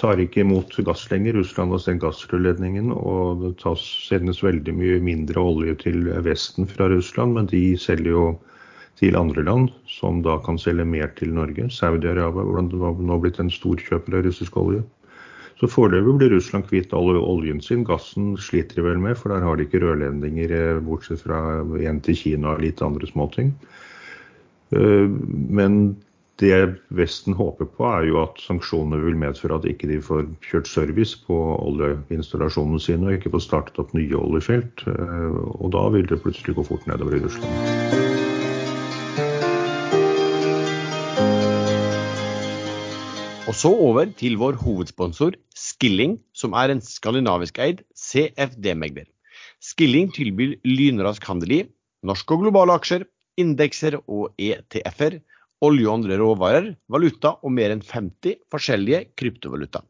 Speaker 3: tar ikke imot gass lenger. Russland har stengt gassrørledningen, og det tas, sendes veldig mye mindre olje til Vesten fra Russland. Men de selger jo til andre land, som da kan selge mer til Norge. Saudi-Arabia har nå blitt en storkjøper av russisk olje. Så foreløpig blir Russland kvitt all oljen sin. Gassen sliter de vel med, for der har de ikke rørledninger, eh, bortsett fra en til Kina og litt andre småting. Eh, men det Vesten håper på, er jo at sanksjonene vil medføre at ikke de får kjørt service på oljeinstallasjonene sine og ikke får startet opp nye oljefelt. Eh, og da vil det plutselig gå fort nedover i Russland.
Speaker 1: Og så over til vår hovedsponsor Skilling, som er en skandinavisk eid CFD-megler. Skilling tilbyr lynrask handel i norske og globale aksjer, indekser og ETF-er, olje og andre råvarer, valuta og mer enn 50 forskjellige kryptovaluta.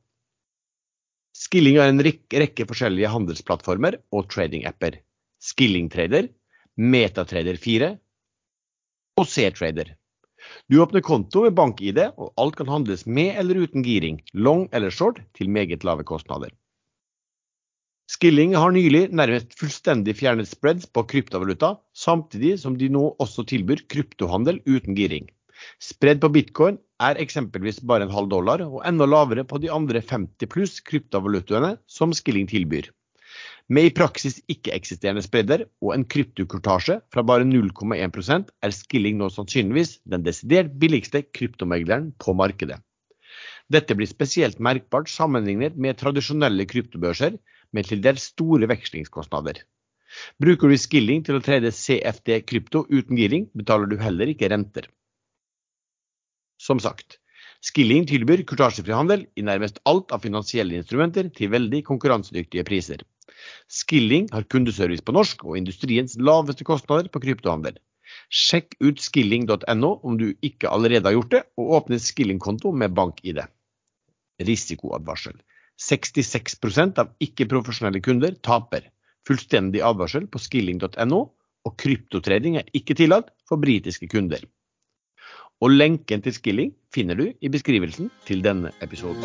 Speaker 1: Skilling har en rekke forskjellige handelsplattformer og trading-apper. Skilling-trader, Metatrader 4 og C-trader. Du åpner konto med bank-ID, og alt kan handles med eller uten giring, long eller short, til meget lave kostnader. Skilling har nylig nærmest fullstendig fjernet spreads på kryptovaluta, samtidig som de nå også tilbyr kryptohandel uten giring. Spread på bitcoin er eksempelvis bare en halv dollar, og enda lavere på de andre 50 pluss kryptovalutaene som Skilling tilbyr. Med i praksis ikke-eksisterende spredder og en kryptokurtasje fra bare 0,1% er Skilling nå sannsynligvis den desidert billigste kryptomegleren på markedet. Dette blir spesielt merkbart sammenlignet med tradisjonelle kryptobørser med til dels store vekslingskostnader. Bruker du skilling til å trede CFD krypto uten giring, betaler du heller ikke renter. Som sagt, Skilling tilbyr kurtasjefri handel i nærmest alt av finansielle instrumenter til veldig konkurransedyktige priser. Skilling har kundeservice på norsk og industriens laveste kostnader på kryptohandel. Sjekk ut skilling.no om du ikke allerede har gjort det, og åpne skillingkonto med bank-ID risikoadvarsel. 66% av ikke-profesjonelle kunder taper. Fullstendig advarsel på skilling.no, og kryptotrading er ikke tillatt for britiske kunder. Og lenken til Skilling finner du i beskrivelsen til denne episoden.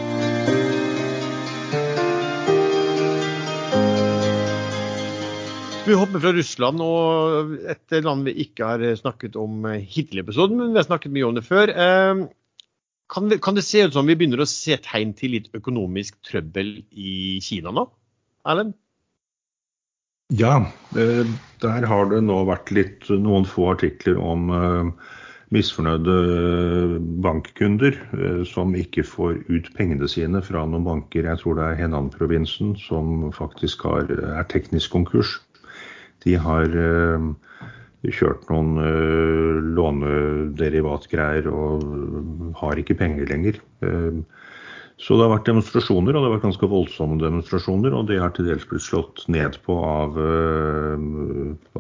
Speaker 1: Vi hopper fra Russland og et land vi ikke har snakket om hittil i episoden, men vi har snakket mye om det før. Kan det, kan det, se ut som vi begynner å se tegn til litt økonomisk trøbbel i Kina nå? Erlend?
Speaker 3: Ja, eh, der har det nå vært litt, noen få artikler om eh, misfornøyde eh, bankkunder som ikke får ut pengene sine fra noen banker. Jeg tror det er Henan-provinsen som faktisk har, er teknisk konkurs. De har kjørt noen uh, lånederivatgreier og har ikke penger lenger. Uh, så det har vært demonstrasjoner, og det har vært ganske voldsomme demonstrasjoner. Og det har til dels blitt slått ned på av, uh,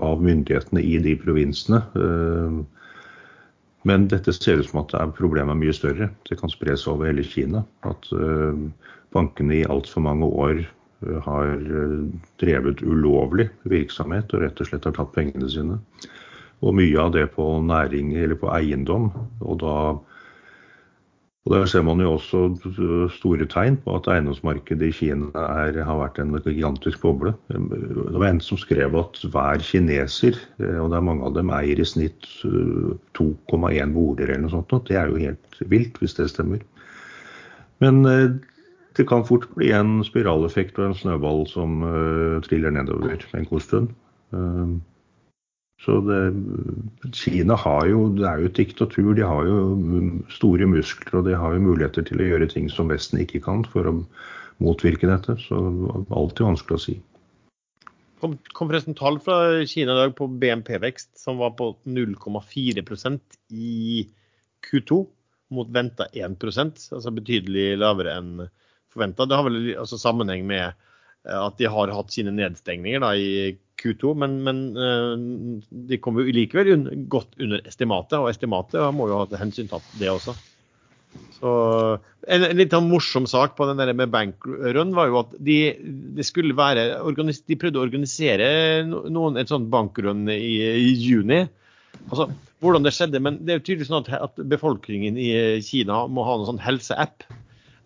Speaker 3: av myndighetene i de provinsene. Men dette ser ut som at problemet er mye større. Det kan spre seg over hele Kina. At bankene i altfor mange år har drevet ulovlig virksomhet og rett og slett har tatt pengene sine. Og mye av det på næring eller på eiendom. Og da og Der ser man jo også store tegn på at eiendomsmarkedet i Kina er, har vært en gigantisk boble. Det var en som skrev at hver kineser, eh, og det er mange av dem, eier i snitt 2,1 eh, boliger eller noe sånt. Det er jo helt vilt, hvis det stemmer. Men eh, det kan fort bli en spiraleffekt og en snøball som triller nedover en god stund. Så det, Kina har jo, det er jo et diktatur. De har jo store muskler og de har jo muligheter til å gjøre ting som Vesten ikke kan for å motvirke dette. Så det er vanskelig å si.
Speaker 1: kom, kom forresten tall fra Kina i dag på BNP-vekst som var på 0,4% i Q2 mot venta 1% altså betydelig lavere enn forventa. Det har vel altså sammenheng med eh, at de har hatt sine nedstengninger da, i Q2, men, men eh, de kommer jo likevel un godt under estimatet, og estimatet må jo ha til hensyn tatt det også. Så En, en litt sånn morsom sak på den der med bankrun var jo at de, de, skulle være, de prøvde å organisere noen, et sånt bankrun i, i, juni. Altså, hvordan det skjedde, men det er jo tydelig sånn at, at befolkningen i Kina må ha en sånn helseapp.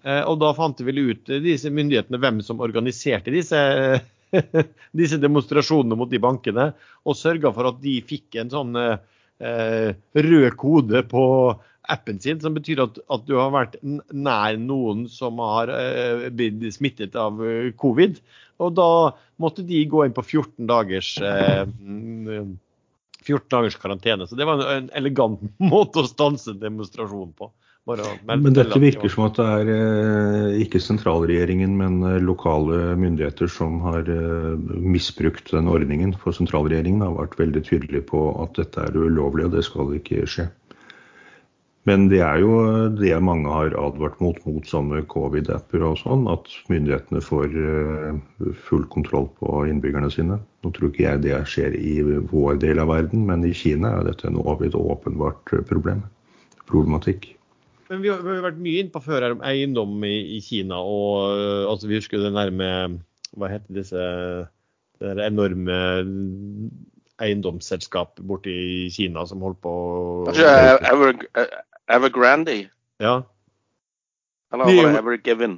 Speaker 1: Eh, og da fant vi ut, disse myndighetene, hvem som organiserte disse disse demonstrasjonene mot de bankene, og sørga for at de fikk en sånn eh, rød kode på appen sin, som betyr at, at, du har vært nær noen som har eh, blitt smittet av eh, covid. Og da måtte de gå inn på 14 dagers eh, 14 dagers karantene. Så det var en elegant måte å stanse demonstrasjonen demonstrasjon på.
Speaker 3: Men dette virker som at det er eh, ikke sentralregjeringen, men eh, lokale myndigheter som har eh, misbrukt den ordningen. For sentralregjeringen har vært veldig tydelig på at dette er ulovlig, og det skal ikke skje. Men det er jo det mange har advart mot mot sånne covid-apper og sånn, at myndighetene får full kontroll på innbyggerne sine. Nå tror ikke jeg det skjer i vår del av verden, men i Kina er dette en åpenbart problem. Problematikk.
Speaker 1: Men vi har, vi har vært mye innpå før her om eiendom i, i Kina. og uh, altså Vi husker det nærme Hva heter disse det der enorme eiendomsselskap borte i Kina som holdt på
Speaker 2: Kanskje Ever, Evergrande?
Speaker 1: Ja.
Speaker 2: Eller var det Evergiven?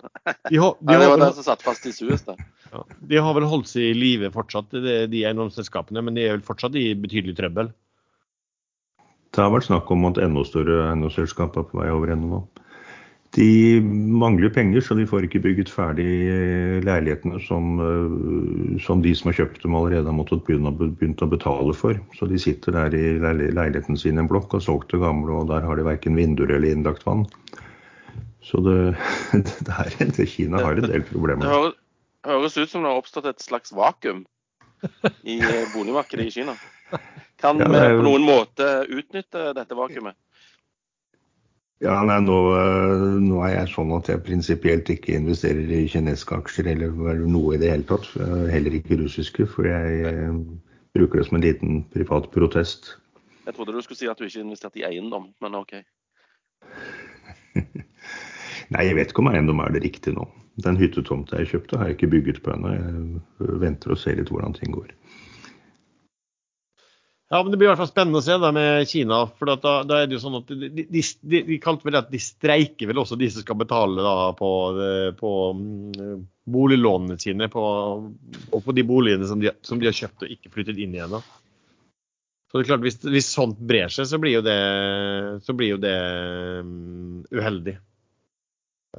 Speaker 2: De har, de det var den som satt fast i Suez. da.
Speaker 1: Ja, de har vel holdt seg i live fortsatt, de, de eiendomsselskapene, men de er vel fortsatt i betydelig trøbbel?
Speaker 3: Det har vært snakk om at enda større eiendomsselskap er på vei over ende nå. De mangler penger, så de får ikke bygget ferdig eh, leilighetene som, eh, som de som har kjøpt dem allerede har måttet begynt å betale for. Så de sitter der i leiligheten sin i en blokk og solgt det gamle, og der har de verken vinduer eller innlagt vann. Så det, det er, Kina har en del problemer.
Speaker 2: Det høres ut som det har oppstått et slags vakuum i eh, boligmarkedet i Kina. Kan vi ja, på noen måte utnytte dette vakuumet?
Speaker 3: Ja, nei, nå, nå, er jeg sånn at jeg prinsipielt ikke investerer i kinesiske aksjer eller noe i det hele tatt. Heller ikke russiske, for jeg eh, bruker det som en liten privat protest.
Speaker 2: Jeg trodde du skulle si at du ikke investerte i eiendom, men OK.
Speaker 3: Nei, jeg vet ikke om eiendom er det riktige nå. Den hyttetomta jeg kjøpte, har jeg ikke bygget på ennå. Jeg venter og ser litt hvordan ting går.
Speaker 1: Ja, men Det blir i hvert fall spennende å se da med Kina. for da, da er det jo sånn at De, de, de, kalte vel at de streiker vel også de som skal betale da på, på um, boliglånene sine. På, og på de boligene som de, som de, har kjøpt og ikke flyttet inn igjen. da. Så det er klart, Hvis, hvis sånt brer seg, så blir jo det, blir jo det um, uheldig.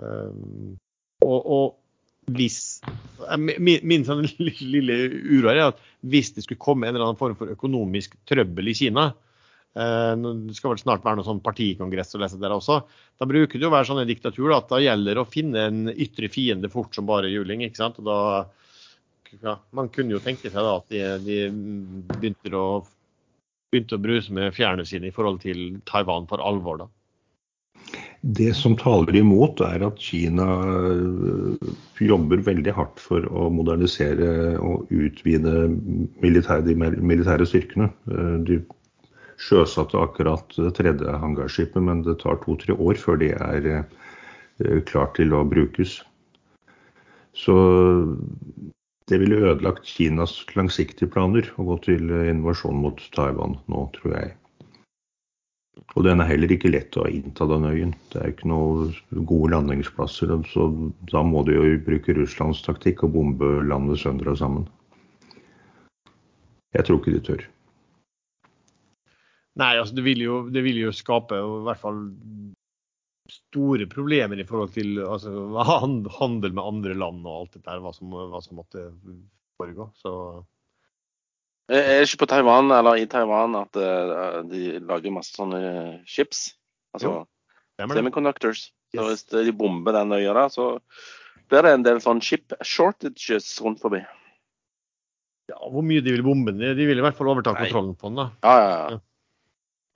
Speaker 1: Um, og, og hvis eh, Min, min sånn lille uro er at hvis det skulle komme en eller annen form for økonomisk trøbbel i Kina eh, Det skal vel snart være noen sånn partikongress å lese der også. Da bruker det å være sånn i diktatur at da gjelder å finne en ytre fiende fort som bare juling. ikke sant? Og da, ja, Man kunne jo tenke seg da at de, de begynte, å, begynte å bruse med fjærene sine i forhold til Taiwan for alvor. da.
Speaker 3: Det som taler imot, er at Kina øh, jobber veldig hardt for å modernisere og utvide militære, de militære styrkene. Øh, de sjøsatte akkurat tredje hangarskipet, men det tar to-tre år før de er eh, klart til å brukes. Så det ville ødelagt Kinas langsiktige planer å gå til invasjon mot Taiwan nå, tror jeg. Og den er heller ikke lett å innta den øyen. Det er ikke noen gode landingsplasser. Så da må de jo bruke Russlands taktikk og bombe landet sønder og sammen. Jeg tror ikke de tør.
Speaker 1: Nei, altså det vil jo, det vil jo skape i hvert fall store problemer i forhold til altså, handel med andre land og alt dette hva som, hva som måtte foregå. Så
Speaker 2: er det ikke på Taiwan eller i Taiwan at uh, de lager masse sånne chips? Altså semiconductors. Så hvis de bomber den øya der, så blir det en del sånn chip shortages rundt forbi.
Speaker 1: Ja, Hvor mye de vil bombe den? De vil i hvert fall overta kontrollen på den. da.
Speaker 2: Ja, ja, ja.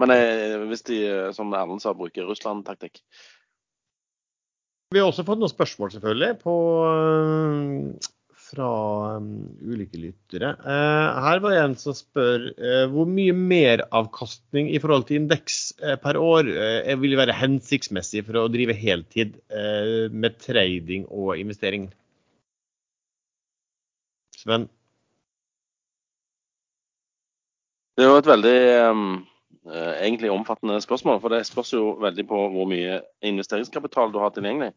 Speaker 2: Men eh, hvis de, som Erlend sa, bruker Russland-taktikk
Speaker 1: Vi har også fått noen spørsmål, selvfølgelig, på, eh, fra um, ulike lyttere. Uh, her var det en som spør uh, hvor mye meravkastning i forhold til indeks uh, per år vil være hensiktsmessig for å drive heltid med trading og investering? Sven?
Speaker 2: Det er jo et veldig um, egentlig omfattende spørsmål. For det spørs jo veldig på hvor mye investeringskapital du har tilgjengelig.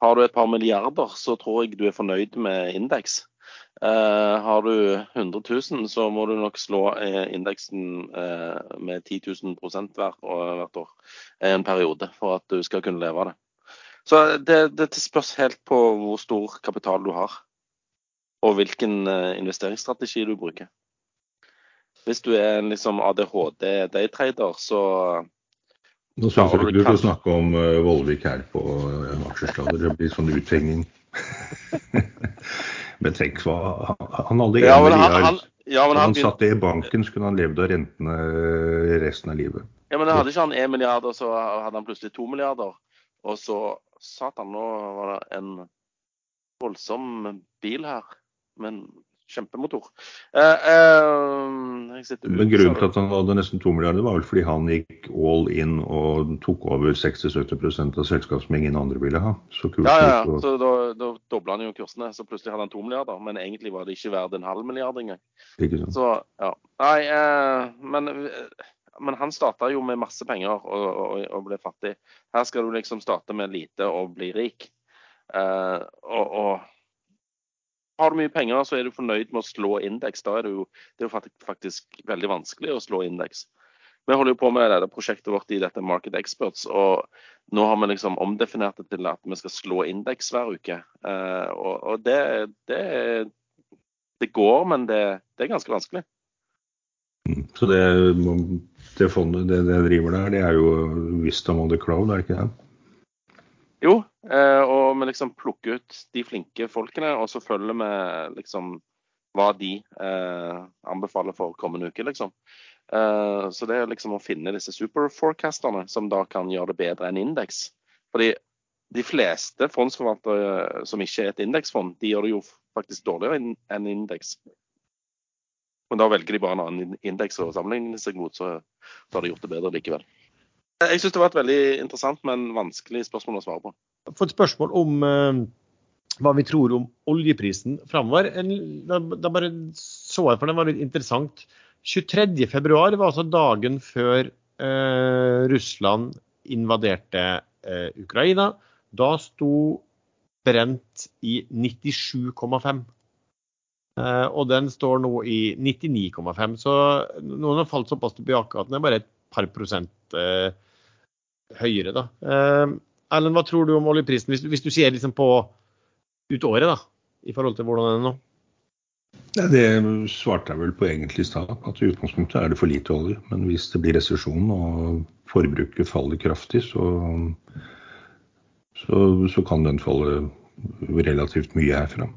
Speaker 2: Har du et par milliarder, så tror jeg du er fornøyd med indeks. Uh, har du 100 000, så må du nok slå uh, indeksen uh, med 10 000 hver, hvert år en periode for at du skal kunne leve av det. Så det, det spørs helt på hvor stor kapital du har, og hvilken investeringsstrategi du bruker. Hvis du er en liksom ADHD-daytrader, så
Speaker 3: nå syns jeg ikke du skal snakke om uh, Vollvik her på uh, aksjestader. Det blir sånn uthenging. men tenk hva Han hadde ja, en milliard. Han, ja, han, han satt det i banken, så kunne han levd av rentene eh, resten av livet.
Speaker 2: Ja, Men hadde ikke han én milliard, og så hadde han plutselig to milliarder. Og så Satan, nå var det en voldsom bil her. med en kjempemotor. Eh,
Speaker 3: eh, Men grunnen til at han hadde nesten to milliarder, var vel fordi han gikk all in og tok over 60-70 av selskap som ingen andre ville ha.
Speaker 2: Så ja, ja, ja. Så da, da dobla han jo kursene. Så plutselig hadde han to milliarder. Men egentlig var det ikke verdt en halv milliard engang.
Speaker 3: Ikke sant.
Speaker 2: Så, ja. Nei, eh, men, men, han starta jo med masse penger og, og, og, ble fattig. Her skal du liksom starte med lite og bli rik. Eh, og, og har du mye penger, så er du fornøyd med å slå indeks. Da er det jo, det er jo faktisk veldig vanskelig å slå indeks. Vi holder jo på med dette prosjektet vårt i dette Market Experts, og nå har vi liksom omdefinert det til at vi skal slå indeks hver uke. Uh, og, og det, det, det, går, men det, det, er ganske vanskelig.
Speaker 3: Mm. Så det, det fondet det, det driver der, det er jo Wisdom on the Cloud, er det ikke det?
Speaker 2: Jo, eh, og vi liksom plukker ut de flinke folkene, og så følger vi liksom hva de eh, anbefaler for kommende uke, liksom. Eh, så det er liksom å finne disse superforecasterne som da kan gjøre det bedre enn indeks. Fordi de fleste fondsforvaltere som ikke er et indeksfond, de gjør det jo faktisk dårligere enn indeks. Men da velger de bare en annen indeks å sammenligne seg mot, så, så har de gjort det bedre likevel. Jeg syns det var et veldig interessant, men vanskelig spørsmål å svare på.
Speaker 1: Fått spørsmål om uh, hva vi tror om oljeprisen framover. Da, bare så jeg, for den var litt interessant. 23.2 var altså dagen før eh, Russland invaderte eh, Ukraina. Da sto brent i 97,5. og den står nå i 99,5. Så noen har falt såpass tilbake at den er bare et par prosent høyere. da. Erlend, hva tror du om oljeprisen, hvis, hvis du ser liksom på ut året, da, i forhold til hvordan den er nå?
Speaker 3: Ja, det svarte jeg vel på egentlig i stad, at i utgangspunktet er det for lite olje. Men hvis det blir resesjon og forbruket faller kraftig, så, så, så kan den falle relativt mye herfra.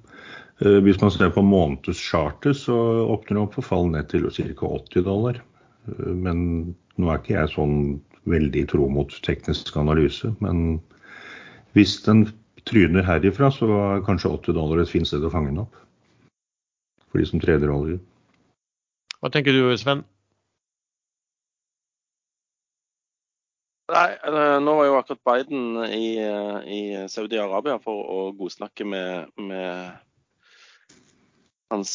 Speaker 3: Eh, hvis man ser på månedschartet, så åpner det opp for fall ned til ca. 80 dollar. Eh, men nå er ikke jeg sånn veldig tro mot teknisk analyse. Men hvis den tryner herifra, så er kanskje 80 dollar et fint sted å fange den opp. For de som treder olje.
Speaker 1: Hva tenker du Sven?
Speaker 2: Nei, eh, nå var jo akkurat Biden i, i Saudi-Arabia for å godsnakke med, med hans,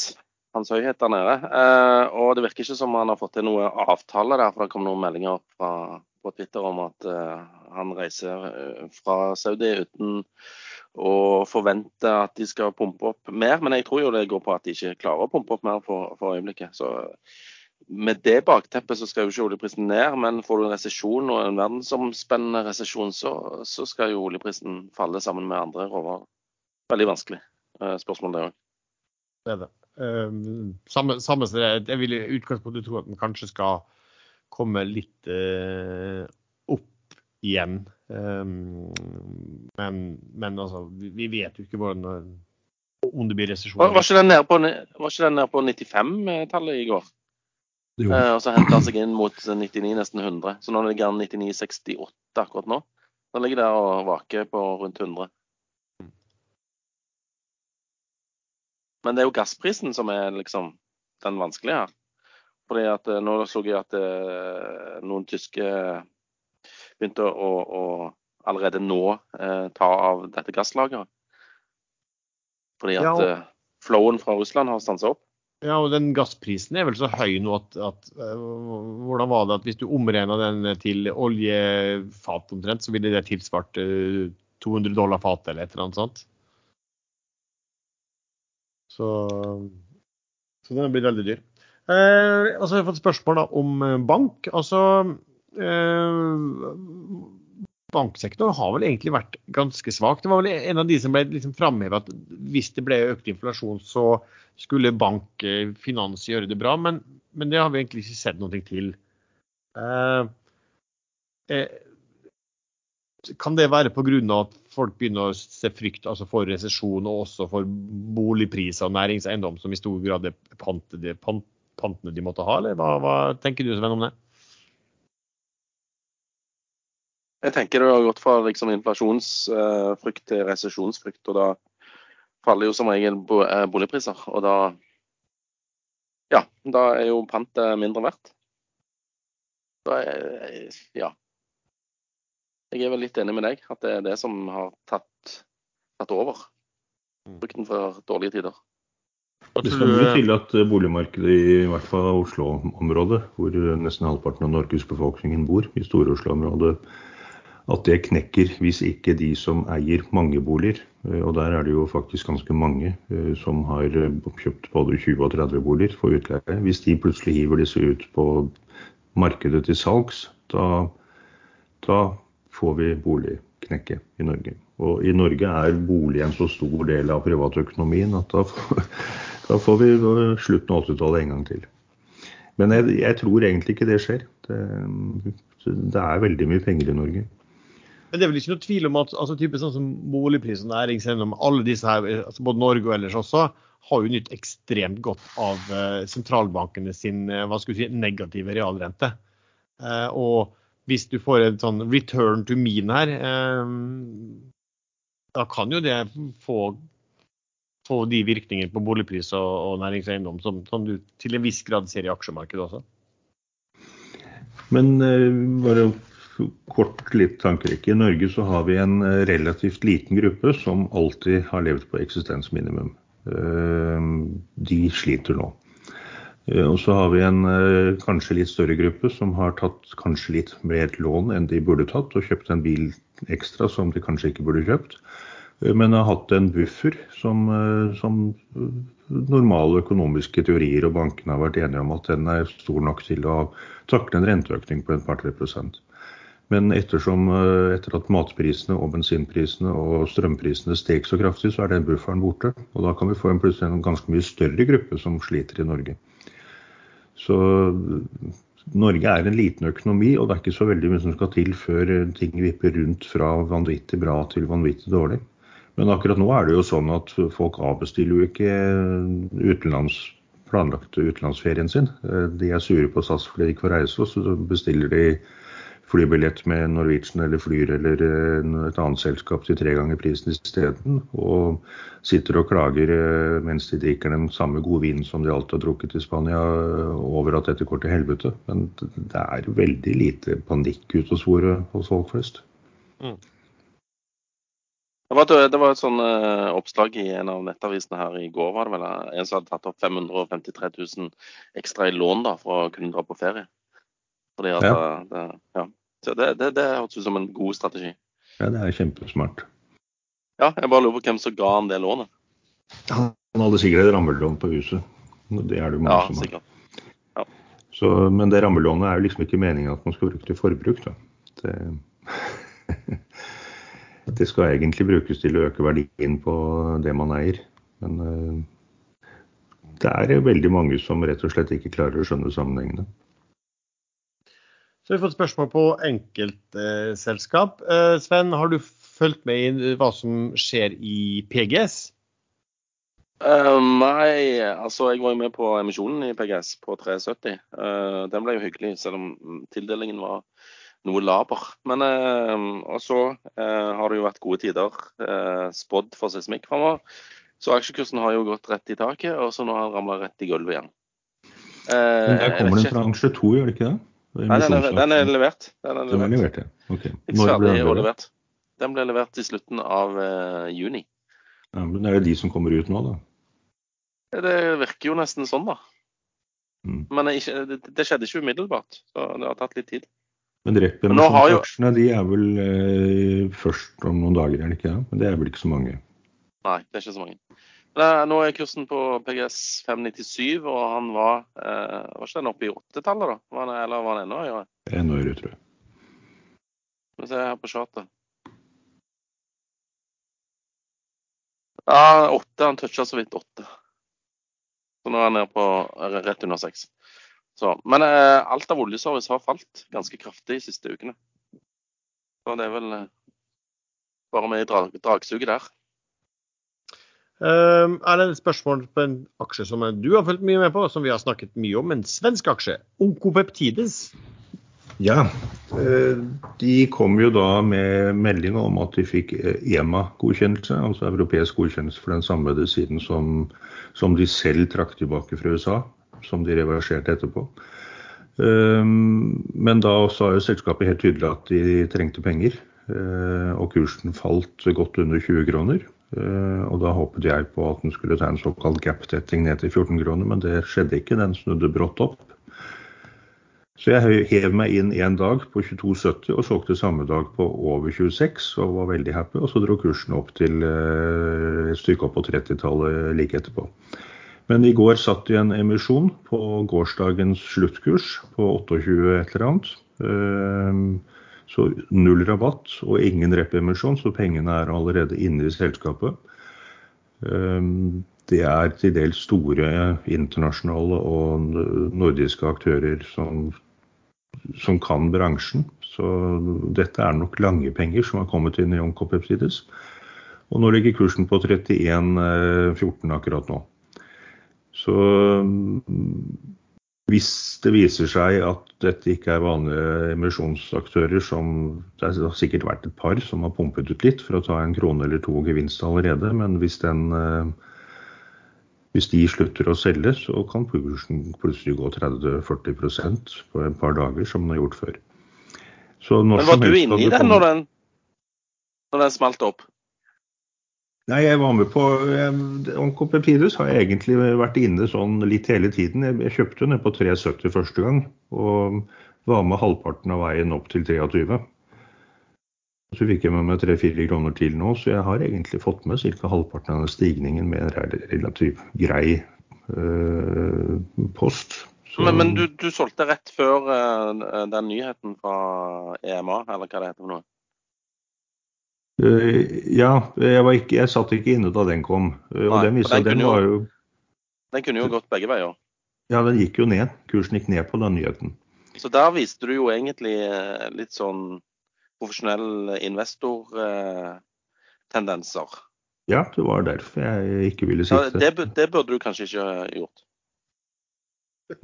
Speaker 2: hans, høyhet der nede. Eh, og det virker ikke som han har fått til noe avtale der, for det kom noen meldinger fra, Twitter om at eh, han reiser eh, fra Saudi uten å forvente at de skal pumpe opp mer. Men jeg tror jo det går på at de ikke klarer å pumpe opp mer for, for øyeblikket. Så med det bakteppet så skal jo ikke oljeprisen ned, men får du en resesjon og en verdensomspennende resesjon, så, så, skal jo oljeprisen falle sammen med andre råvarer. Veldig vanskelig eh, spørsmål, det òg.
Speaker 1: Det er det. Um, samme, samme jeg vil i utgangspunktet tro at den kanskje skal komme litt uh, opp igjen. Um, men, men altså, vi, vi, vet jo ikke hvordan om det blir resesjon.
Speaker 2: Var, var ikke den nede på, på 95-tallet i går? Eh, og så henter han seg inn mot 99, nesten 100. Så nå ligger han 99,68 akkurat nå. den ligger der og vaker på rundt 100. Men det er jo gassprisen som er liksom den vanskelige her. Fordi at eh, Nå så jeg at eh, noen tyske begynte å, å allerede nå eh, ta av dette gasslageret. Fordi at ja. og... flowen fra Russland har stansa opp.
Speaker 1: Ja, og den gassprisen er vel så høy nå at, at Hvordan var det at hvis du omregna den til oljefat omtrent, så ville det tilsvart uh, 200 dollar fatet eller et eller annet sånt? Så, så den er blitt veldig dyr. Uh, altså, jeg har fått spørsmål da, om bank. Altså banksektoren har vel egentlig vært ganske svak. Det var vel en av de som ble liksom framheva at hvis det ble økt inflasjon, så skulle bank, eh, finans gjøre det bra. Men, men det har vi egentlig ikke sett noe til. Eh, eh, kan det være pga. at folk begynner å se frykt altså for resesjon og også for boligpriser og næringseiendom, som i stor grad er pantene, pantene de måtte ha, eller hva, hva tenker du Sven om det?
Speaker 2: Jeg tenker det har gått fra liksom, inflasjonsfrykt til resesjonsfrykt. Og da faller jo som regel eh, boligpriser. Og da ja, da er jo pantet mindre verdt. Da er, ja. Jeg er vel litt enig med deg, at det er det som har tatt, tatt over. Mm. Frykten for dårlige tider.
Speaker 3: Det skal mye til at boligmarkedet i hvert fall Oslo-området, hvor nesten halvparten av Norges befolkningen bor, i Stor-Oslo-området, at det knekker hvis ikke de som eier mange boliger, eh, og der er det jo faktisk ganske mange eh, som har eh, kjøpt både 20 og 30 boliger for utleie, hvis de plutselig hiver disse ut på markedet til salgs, da, da får vi boligknekke i Norge. Og i Norge er bolig en så stor del av privatøkonomien at da, da får vi slutten av 80-tallet en gang til. Men jeg, jeg, tror egentlig ikke det skjer. Det, det er veldig mye penger i Norge.
Speaker 1: Men det er vel ikke noe tvil om at altså, type sånn som boligpris og næringseiendom, alle disse her, altså både Norge og ellers også, har jo nytt ekstremt godt av uh, sentralbankene sin uh, hva skal vi si, negative realrente. Uh, og hvis du får en sånn return to mean her, da kan jo det få, få de virkningene på boligpris og, og næringseiendom som, som, du til en viss grad ser i aksjemarkedet også.
Speaker 3: Men bare kort litt tankerekke. I Norge så har vi en eh, relativt liten gruppe som alltid har levd på eksistensminimum. Eh, de sliter nå. Eh, og så har vi en kanskje litt større gruppe som har tatt kanskje litt mer lån enn de burde tatt, og kjøpt en bil ekstra som de kanskje ikke burde kjøpt. Men har hatt en buffer som, som normale økonomiske teorier og bankene har vært enige om at den er stor nok til å takle en renteøkning på et par-tre prosent. Men ettersom, eh, etter at matprisene og bensinprisene og strømprisene steg så kraftig, så er den bufferen borte. Og da kan vi få en en ganske mye større gruppe som sliter i Norge. Så Norge er en liten økonomi, og det er ikke så veldig mye som skal til før ting vipper rundt fra vanvittig bra til vanvittig dårlig. Men akkurat nå er det jo sånn at folk avbestiller jo ikke utenlands, planlagte utenlandsferien sin. De er sure på SAS fordi de ikke får reise, og så bestiller de flybillett med Norwegian eller Flyr eller et annet selskap til tre ganger prisen isteden. Og sitter og klager mens de drikker den samme gode vinen som de alltid har drukket i Spania, over at dette går til helvete. Men det er veldig lite panikk ute hos folk flest. Mm.
Speaker 2: Det var, et, det var et sånn uh, oppslag i en av nettavisene her i går. var det vel, En som hadde tatt opp 553 000 ekstra i lån da, for å kunne dra på ferie. Fordi at, ja. Det, ja. Så det, det, det hørtes ut som en god strategi.
Speaker 3: Ja, det er kjempesmart.
Speaker 2: Ja, jeg bare lurer på hvem som ga han det lånet.
Speaker 3: Han hadde sikkert et rammelån på huset. Det er det jo mange
Speaker 2: ja,
Speaker 3: som
Speaker 2: har. Ja.
Speaker 3: Så, men det rammelånet er jo liksom ikke meningen at man skal bruke til forbruk. Da. Det, det skal egentlig brukes til å øke verdien på det man eier. Men uh, det er veldig mange som rett og slett ikke klarer å skjønne sammenhengene.
Speaker 1: Så vi har fått spørsmål på enkeltselskap. Uh, Sven, har du fulgt med i hva som skjer i PGS?
Speaker 2: Uh, nei, altså jeg var jo med på emisjonen i PGS på 370. Uh, den ble jo hyggelig, selv om tildelingen var noe laber. Men eh, og så eh, har det jo vært gode tider eh, spådd for seismikk framover. Så aksjekursen har jo gått rett i taket, og så nå har den ramla rett i gulvet igjen.
Speaker 3: Men der kommer den fra aksje 2, gjør det ikke det?
Speaker 2: Nei, den er, den er, levert.
Speaker 3: Den er levert, den er levert ja. okay.
Speaker 2: Når ble den levert? Den ble levert i slutten av uh, juni.
Speaker 3: Ja, men Er det de som kommer ut nå, da?
Speaker 2: Det virker jo nesten sånn, da. Mm. Men det, det, skjedde ikke umiddelbart, så det har tatt litt tid.
Speaker 3: Men rektørende som kursene, de er vel eh, først om noen dager, er det ikke det? Men det er vel ikke så mange?
Speaker 2: Nei, det er ikke så mange. Er, nå er kursen på PGS 597, og han var eh, Var ikke den oppe i åttetallet, da? Var den, eller var den enda høyere?
Speaker 3: Enda høyere, tror jeg.
Speaker 2: Skal vi se her på chartet. Ja, åtte. Han toucha så vidt åtte. Så nå er han nede på rett under seks. Så, men eh, alt av oljeservice har falt ganske kraftig de siste ukene. Så det er vel eh, bare med i drag, dragsuget der.
Speaker 1: Um, er det et spørsmål på en aksje som du har fulgt mye med på, som vi har snakket mye om? En svensk aksje, Onkopeptides.
Speaker 3: Ja, eh, de kom jo da med melding om at de fikk EMA-godkjennelse, altså europeisk godkjennelse for den samme medisinen som, som de selv trakk tilbake fra USA som de reverserte etterpå. Ehm, men da sa jo selskapet helt tydelig at de trengte penger, eh, og kursen falt godt under 20 kroner. Eh, og da håpet jeg på at den skulle ta en såkalt gap-tetting ned til 14 kroner, men det skjedde ikke. Den snudde brått opp. Så jeg hev meg inn en dag på 22,70 og solgte samme dag på over 26 og var veldig happy. Og så dro kursen opp til eh, et stykke opp på 30-tallet like etterpå. Men i går satt det en emisjon på gårsdagens sluttkurs på 28 et eller annet. Ehm, så null rabatt og ingen rep-emisjon, så pengene er allerede inne i selskapet. Ehm, det er til dels store internasjonale og nordiske aktører som, som kan bransjen. Så dette er nok lange penger som har kommet inn i Oncopeptides. Og nå ligger kursen på 31,14 eh, akkurat nå. Så hvis det viser seg at dette ikke er vanlige emisjonsaktører, som det har sikkert vært et par som har pumpet ut litt for å ta en krone eller to gevinst allerede, men hvis, den, eh, hvis de slutter å selge, så kan kursen plutselig gå 30-40% på et par dager, som den har gjort før.
Speaker 2: men var du inne i den når den, når den smalt opp?
Speaker 3: Nei, jeg var med på Oncopepidus har jeg egentlig vært inne sånn litt hele tiden. Jeg, kjøpte den på 3,70 første gang, og var med halvparten av veien opp til 23. Så fikk jeg med meg 3-4 kroner til nå, så jeg har egentlig fått med ca. halvparten av den stigningen med en relativt grei øh, post.
Speaker 2: Så... Men, men du, du, solgte rett før uh, den nyheten fra EMA, eller hva det heter for noe?
Speaker 3: Uh, ja, jeg, ikke, jeg, satt ikke inne da den kom. Uh, Nei, den, viste, den, den, jo, jo,
Speaker 2: den, kunne jo gått begge veier.
Speaker 3: Ja, den gikk jo ned. Kursen gikk ned på den nyheten.
Speaker 2: Så der viste du jo egentlig eh, litt sånn profesjonell investortendenser.
Speaker 3: Ja, det var derfor jeg ikke ville sitte.
Speaker 2: Ja, det, det, burde du kanskje ikke gjort?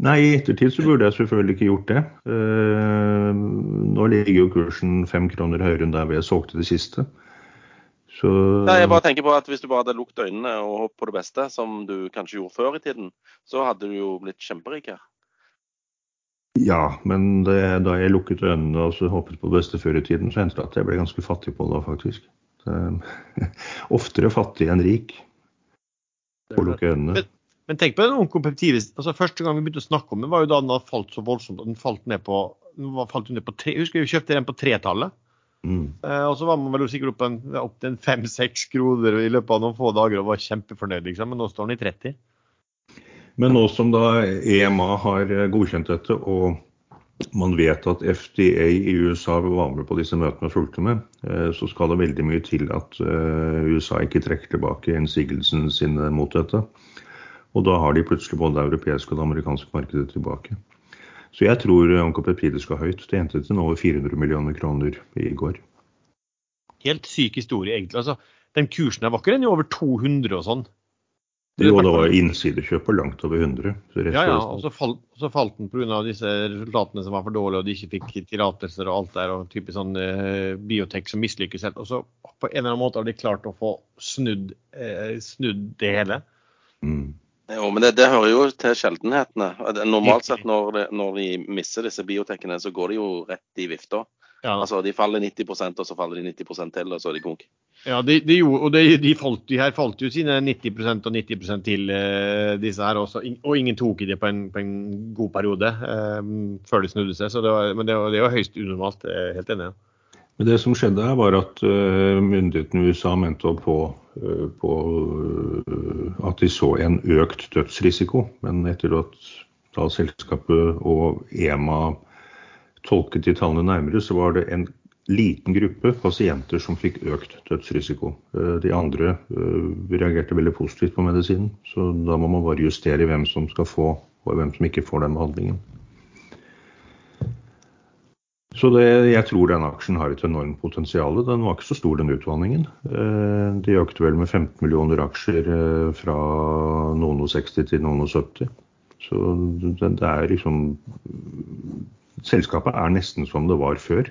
Speaker 3: Nei, i ettertid så burde jeg selvfølgelig ikke gjort det. Nå ligger jo kursen fem kroner høyere enn der vi solgte det siste.
Speaker 2: Så... Nei, jeg bare tenker på at Hvis du bare hadde lukket øynene og håpet på det beste, som du kanskje gjorde før i tiden, så hadde du jo blitt kjemperik her.
Speaker 3: Ja, men det, da jeg lukket øynene og så håpet på det beste før i tiden, så hendte det at jeg ble ganske fattig på det faktisk. Så, oftere fattig enn rik på å lukke øynene.
Speaker 1: Men tenk på den onkopeptides. Altså, første gang vi begynte å snakke om den, var jo da den hadde falt så voldsomt. Den falt ned på, den falt ned på tre, husker vi kjøpte den på tretallet. Mm. Eh, og så var man vel sikkert opp, en, opp til fem-seks kroner i løpet av noen få dager og var kjempefornøyd, liksom. Men nå står den i 30.
Speaker 3: Men nå som da EMA har godkjent dette, og man vet at FDA i USA var med på disse møtene og fulgte med, eh, så skal det veldig mye til at eh, USA ikke trekker tilbake innsigelsen sin mot dette. Og da har de plutselig både det europeiske og det amerikanske markedet tilbake. Så jeg tror Onkopeptide skal høyt. Det endte til over 400 millioner kroner i går.
Speaker 1: Helt syk historie, egentlig. Altså, den kursen her var ikke den i over 200 og sånn?
Speaker 3: Jo, det var innsidekjøp på langt over 100.
Speaker 1: ja, ja, og så falt, så falt den pga. disse resultatene som var for dårlige, og de ikke fikk tillatelser og alt der, og typisk sånn eh, biotek som mislykkes helt. Og så på en eller annen måte har de klart å få snudd, eh, snudd det hele. Mm.
Speaker 2: Jo, men det, det, hører jo til sjeldenhetene. Normalt sett når, de, når de mister disse biotekene, så går de jo rett i vifta. Ja. Altså, De faller 90% og så faller de 90% til, og så er de konk.
Speaker 1: Ja, de, de, og de, de, falt, de, her falt jo sine 90% og 90% til uh, disse her også. Og ingen tok i det på en, på en god periode uh, før de snudde seg. Så det var, men det, var, det var høyst unormalt. Er helt enig. Ja.
Speaker 3: Men det som skjedde her, var at uh, myndighetene i USA mente på, uh, på uh, at de så en økt dødsrisiko. Men etter at da selskapet og EMA tolket de tallene nærmere, så var det en liten gruppe pasienter som fikk økt dødsrisiko. De andre reagerte veldig positivt på medisinen. Så da må man bare justere hvem som skal få, og hvem som ikke får den behandlingen. Så det, jeg tror den aksjen har et enormt potensial. Den var ikke så stor, den utvanningen. Eh, de økte vel med 15 millioner aksjer eh, fra noen og 60 til noen og 70. Så det, det er liksom Selskapet er nesten som det var før.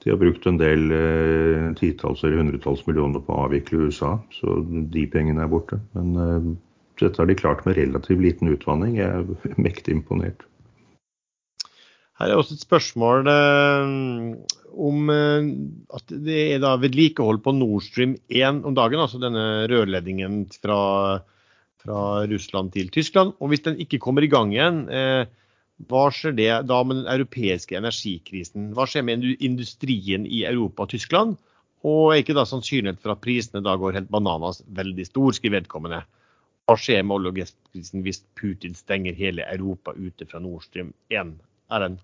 Speaker 3: De har brukt en del eh, titalls eller hundretalls millioner på å avvikle USA, så de pengene er borte. Men dette har de klart med relativt liten utvanning. Jeg er mektig imponert.
Speaker 1: Her er også et spørsmål eh, om eh, at det er da vedlikehold på Nord Stream 1 om dagen, altså denne rørledningen fra, fra, Russland til Tyskland. Og hvis den ikke kommer i gang igjen, eh, hva skjer det da med den europeiske energikrisen? Hva skjer med industrien i Europa og Tyskland? Og er ikke da sannsynlighet for at prisene da går helt bananas veldig stor, skriver vedkommende. Hva skjer med olje- og gassprisen hvis Putin stenger hele Europa ute fra Nord Stream 1? Er den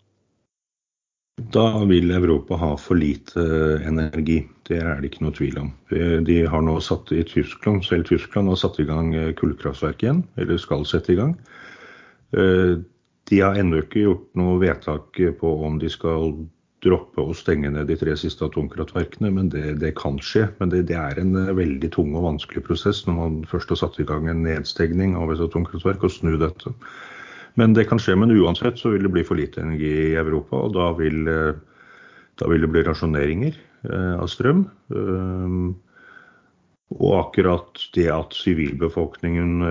Speaker 3: da vil Europa ha for lite eh, energi. Det er det ikke noe tvil om. De har nå satt i Tyskland, Selv Tyskland har satt i gang eh, kullkraftverk igjen, eller skal sette i gang. Eh, de har ennå ikke gjort noe vedtak på om de skal droppe å stenge ned de tre siste atomkraftverkene, men det, det kan skje. Men det, det, er en veldig tung og vanskelig prosess når man først har satt i gang en nedstengning av et atomkraftverk og snu dette. Men det kan skje. Men uansett så vil det bli for lite energi i Europa, og da vil, eh, da vil det bli rasjoneringer eh, av strøm. Eh, og akkurat det at sivilbefolkningen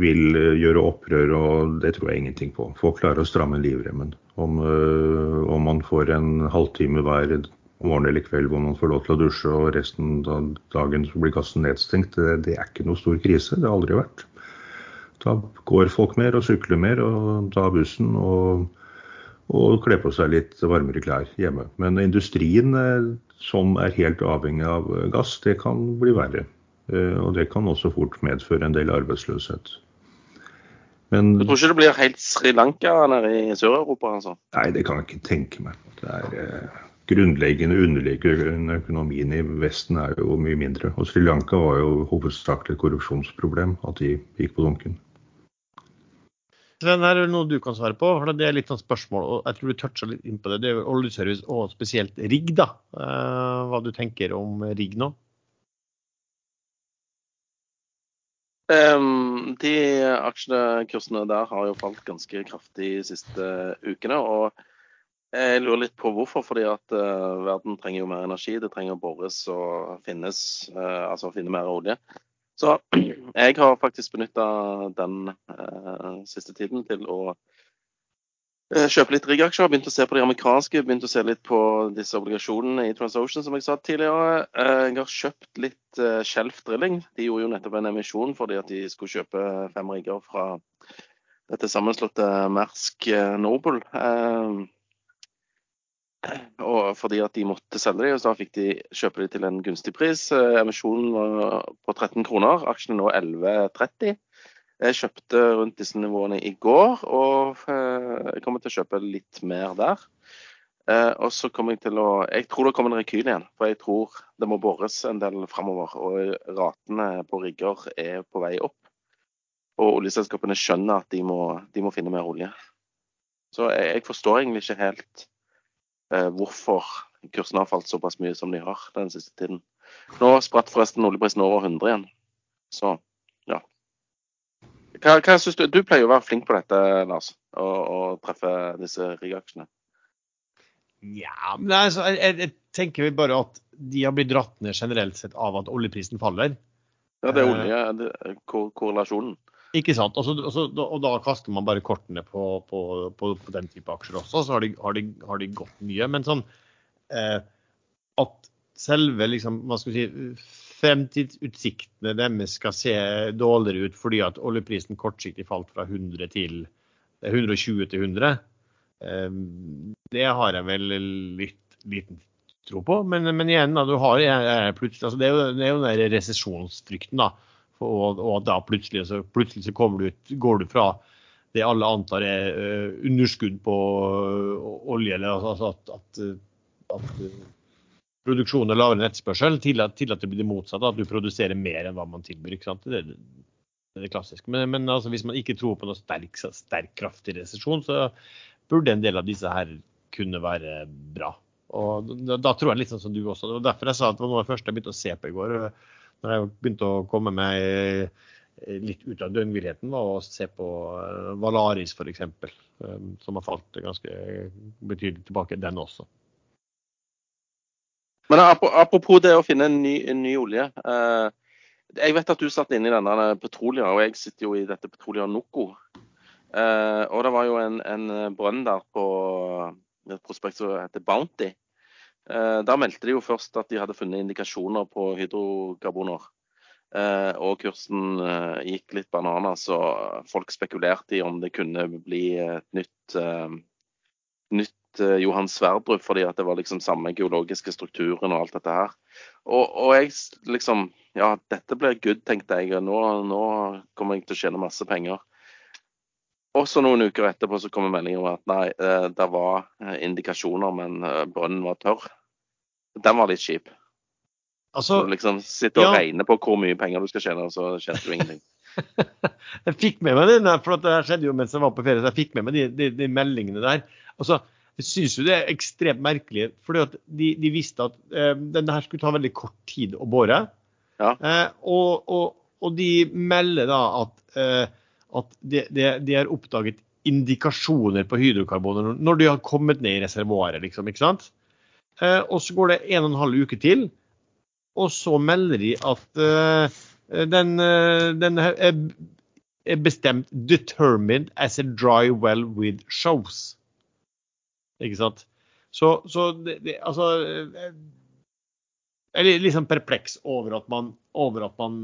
Speaker 3: vil gjøre opprør, og det tror jeg ingenting på. Folk klarer å stramme livremmen. Om, om man får en halvtime hver morgen eller kveld hvor man får lov til å dusje og resten av dagen blir gassen nedstengt, det, det er ikke noe stor krise. Det har aldri vært. Da går folk mer og sykler mer og tar bussen og, og kler på seg litt varmere klær hjemme. Men industrien eh, som er helt avhengig av gass, det kan bli verre. Eh, og det kan også fort medføre en del arbeidsløshet.
Speaker 2: Men, du tror ikke det blir helt Sri Lanka nede i Sør-Europa? altså?
Speaker 3: Nei, det kan jeg ikke tenke meg. Det er eh, grunnleggende underliggende økonomien i Vesten er jo mye mindre. Og Sri Lanka var jo hovedsakelig et korrupsjonsproblem, at de gikk på dunken.
Speaker 1: Sven, her er det noe du kan svare på. for Det er litt sånn spørsmål, og jeg tror du toucha litt inn på det. Det er oljeservice og spesielt rigg. da. Uh, hva du tenker om rigg nå?
Speaker 2: Um, de aksjekursene der har jo falt ganske kraftig de siste ukene. og jeg lurer litt på hvorfor. Fordi at uh, verden trenger jo mer energi. Det trenger å bores og finnes, uh, altså finne mer olje. Så jeg har faktisk benytta den eh, siste tiden til å kjøpe litt riggaksjer. Begynt å se på de amerikanske, begynt å se litt på disse obligasjonene i TransOcean, som jeg sa tidligere. Jeg har kjøpt litt Shelf Drilling. De gjorde jo nettopp en emisjon fordi at de skulle kjøpe fem rigger fra dette sammenslåtte Mersk Noble. Og fordi at de måtte selge dem, så fikk de kjøpe dem til en gunstig pris. Eh, emisjonen var på 13 kroner, aksjene nå 11,30. Jeg kjøpte rundt disse nivåene i går, og eh, jeg kommer til å kjøpe litt mer der. Eh, og så kommer jeg til å Jeg tror det kommer en rekyl igjen, for jeg tror det må bores en del framover. Og ratene på rigger er på vei opp. Og oljeselskapene skjønner at de må, de må finne mer olje. Så jeg, jeg forstår egentlig ikke helt hvorfor kursene har falt såpass mye som de har den siste tiden. Nå spratt forresten oljeprisen over 100 igjen. Så ja. Hva, hva synes du? Du pleier å være flink på dette, Lars, å treffe disse riggaksjene.
Speaker 1: Ja, men altså, jeg, jeg, tenker bare at de har blitt dratt ned generelt sett av at oljeprisen faller.
Speaker 2: Ja, det er olje, korrelasjonen.
Speaker 1: Ikke sant. Og, så, og, da kaster man bare kortene på, på, på, på den type aksjer også, så har de, har de, har de gått mye. Men sånn eh, at selve liksom, hva skal vi si, fremtidsutsiktene deres skal se dårligere ut fordi at oljeprisen kortsiktig falt fra 100 til 120 til 100, eh, det har jeg vel litt liten tro på. Men, men igjen, da, du har, plutselig, altså, det er jo, det er jo den resesjonsfrykten. da, og, og da plutselig så, plutselig så du ut, går du fra det alle antar er uh, underskudd på uh, olje, eller altså at, at, at uh, produksjonen er lavere enn etterspørsel, til at, til at, det blir det motsatte, at du produserer mer enn hva man tilbyr. ikke sant? Det, det er klassisk. Men, men altså, hvis man ikke tror på noe sterk, sterk kraftig resesjon, så burde en del av disse her kunne være bra. Og da, da tror jeg litt sånn som du også. Det var derfor jeg sa at det var noe av det første jeg begynte å se på i går når jeg begynte å komme meg eh, litt ut av døgnvirheten, var å se på eh, Valaris f.eks., eh, som har falt ganske betydelig tilbake, den også.
Speaker 2: Men Apropos det å finne en ny, en ny olje. Jeg vet at du satt inne i denne Petrolia, og jeg sitter jo i dette Petrolia Noco. Og det var jo en, en brønn der på et prospekt som heter Bounty. Eh, da meldte de jo først at de hadde funnet indikasjoner på hydrokarboner. Eh, og kursen eh, gikk litt bananer, så folk spekulerte i om det kunne bli et nytt, nytt Johan Sverdrup, fordi det var liksom samme geologiske strukturen og alt dette her. Og, og jeg liksom Ja, dette blir good, tenkte jeg. Nå, nå kommer jeg til å tjene masse penger. Og så noen uker etterpå så kommer meldingen om at nei, det var indikasjoner, men brønnen var tørr. Den var litt kjip. Altså, du liksom sitter og ja. regner på hvor mye penger du skal tjene, og så tjente du ingenting.
Speaker 1: jeg fikk med meg det, for det skjedde jo mens jeg var på ferie, så jeg fikk med meg de, de, de meldingene der. Altså, jeg syns jo det er ekstremt merkelig, for de, de, visste at eh, denne her skulle ta veldig kort tid å bore. Ja. Eh, og, og, og, de melder da at, eh, at de, de, har oppdaget indikasjoner på hydrokarboner når de har kommet ned i reservoaret, liksom. ikke sant? Eh, og så går det en og en halv uke til, og så melder de at eh, den, eh, den er bestemt 'determined as a dry well with shows'. Ikke sant? Så, så det, det, altså Jeg er liksom perpleks over at man, over at man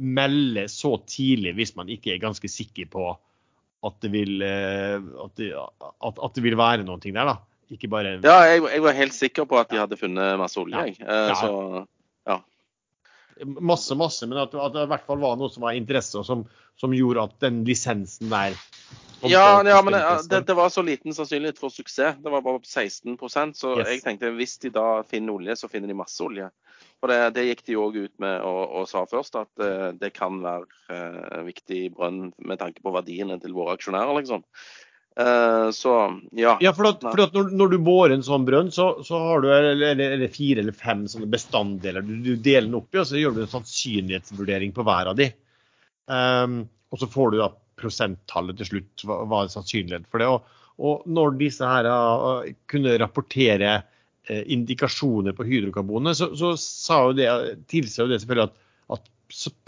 Speaker 1: melder så tidlig hvis man ikke er ganske sikker på at det vil, at det, at, at det vil være noe der. da. Ikke bare
Speaker 2: Ja, jeg, jeg, var helt sikker på at de hadde funnet masse olje, jeg. Eh, ja. Så ja.
Speaker 1: Masse, masse, men at, at, det i hvert fall var noe som var interesse, og som, som gjorde at den lisensen der
Speaker 2: ja, ja, men det, det, var så liten sannsynlighet for suksess. Det var bare 16% så yes. jeg tenkte hvis de da finner olje, så finner de masse olje. For det, det gikk de òg ut med og, og, sa først, at uh, det kan være uh, viktig brønn med tanke på verdiene til våre aksjonærer, liksom. Uh, så ja.
Speaker 1: ja for, at, for at når, når, du borer en sånn brønn, så, så har du eller, eller, fire eller fem sånne bestanddeler. Du, du, deler den opp i, og så gjør du en sannsynlighetsvurdering på hver av de. Um, og så får du da prosenttallet til slutt, hva, hva er sannsynlighet for det. Og, og når disse her uh, kunne rapportere uh, indikasjoner på hydrokarbonet, så, så sa jo det, tilsa jo det selvfølgelig at, at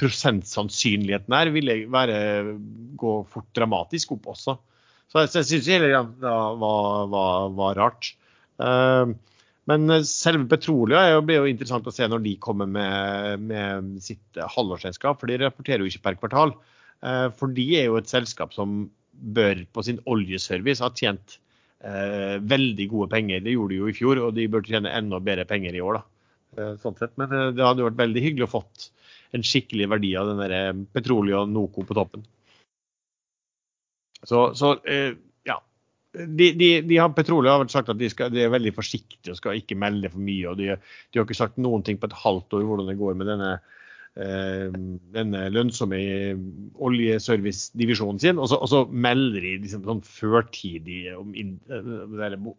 Speaker 1: prosentsannsynligheten her ville være, gå fort dramatisk opp også. Så jeg, jeg syns hele greia var, var, var, rart. Uh, men selve Petrolia blir jo interessant å se når de kommer med, med sitt halvårsregnskap, for de rapporterer jo ikke per kvartal. Uh, for de er jo et selskap som bør på sin oljeservice ha tjent uh, veldig gode penger. Det gjorde de jo i fjor, og de bør tjene enda bedre penger i år. da. sånn sett. Men det hadde jo vært veldig hyggelig å fått en skikkelig verdi av den Petrolia Noco på toppen. Så, så eh, ja. De, de, de har, Petroleum har sagt at de, skal, de, er veldig forsiktige og skal ikke melde for mye. og De, de har ikke sagt noen ting på et halvt år hvordan det går med denne, eh, denne lønnsomme oljeservice-divisjonen sin. Og så, og så, melder de liksom sånn førtidig om den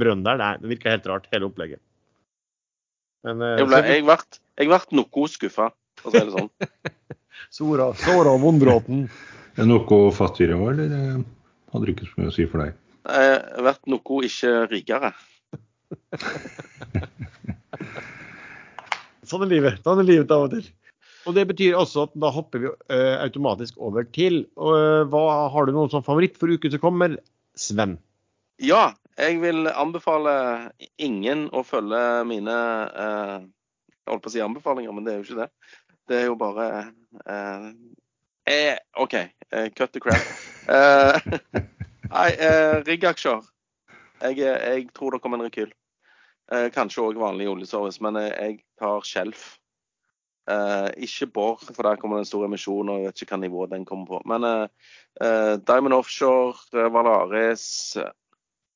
Speaker 1: brønnen der. Nei, det virker helt rart, hele opplegget.
Speaker 2: Men, eh, jeg, ble, jeg, ble, jeg ble noe skuffa, for å si det sånn.
Speaker 1: Sora, Sora Vondbråten.
Speaker 3: Er noe fattigere òg, eller eh, hadde det ikke så mye å si for deg?
Speaker 2: Jeg har vært noe ikke rikere.
Speaker 1: sånn er livet. Sånn er livet av og til. Og Det betyr også at da hopper vi uh, automatisk over til uh, hva Har du noen som favoritt for uken som kommer, Sven?
Speaker 2: Ja, jeg vil anbefale ingen å følge mine uh, Jeg holdt på å si anbefalinger, men det er jo ikke det. Det er jo bare Eh, OK, eh, cut the crap. Eh, nei, eh, riggaksjer. Jeg, jeg, tror det kommer en rekyl. Eh, kanskje òg vanlig oljeservice, men jeg, tar Skjelf. Eh, ikke Borr, for der kommer det en stor emisjon, og jeg vet ikke hva nivå den kommer på. Men eh, eh, Diamond Offshore, eh, Valaris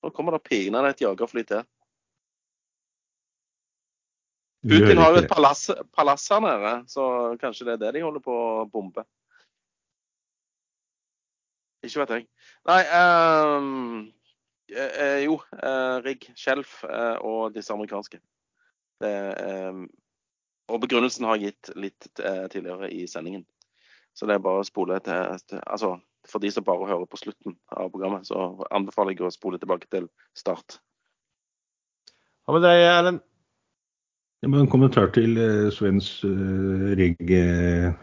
Speaker 2: Nå kommer det pinadø et jagerfly til. Putin har jo et palass, palass her nede, så kanskje det er det de holder på å bombe. Ikke vet jeg. Nei um, Jo, eh, rigg, skjelf og disse amerikanske. Det, um, og begrunnelsen har jeg gitt litt tidligere i sendingen. Så det er bare å spole til, til Altså, for de som bare hører på slutten av programmet, så anbefaler jeg å spole tilbake til start.
Speaker 1: Hva med deg, Erlend?
Speaker 3: En kommentar til eh, Svens eh, Rigg eh,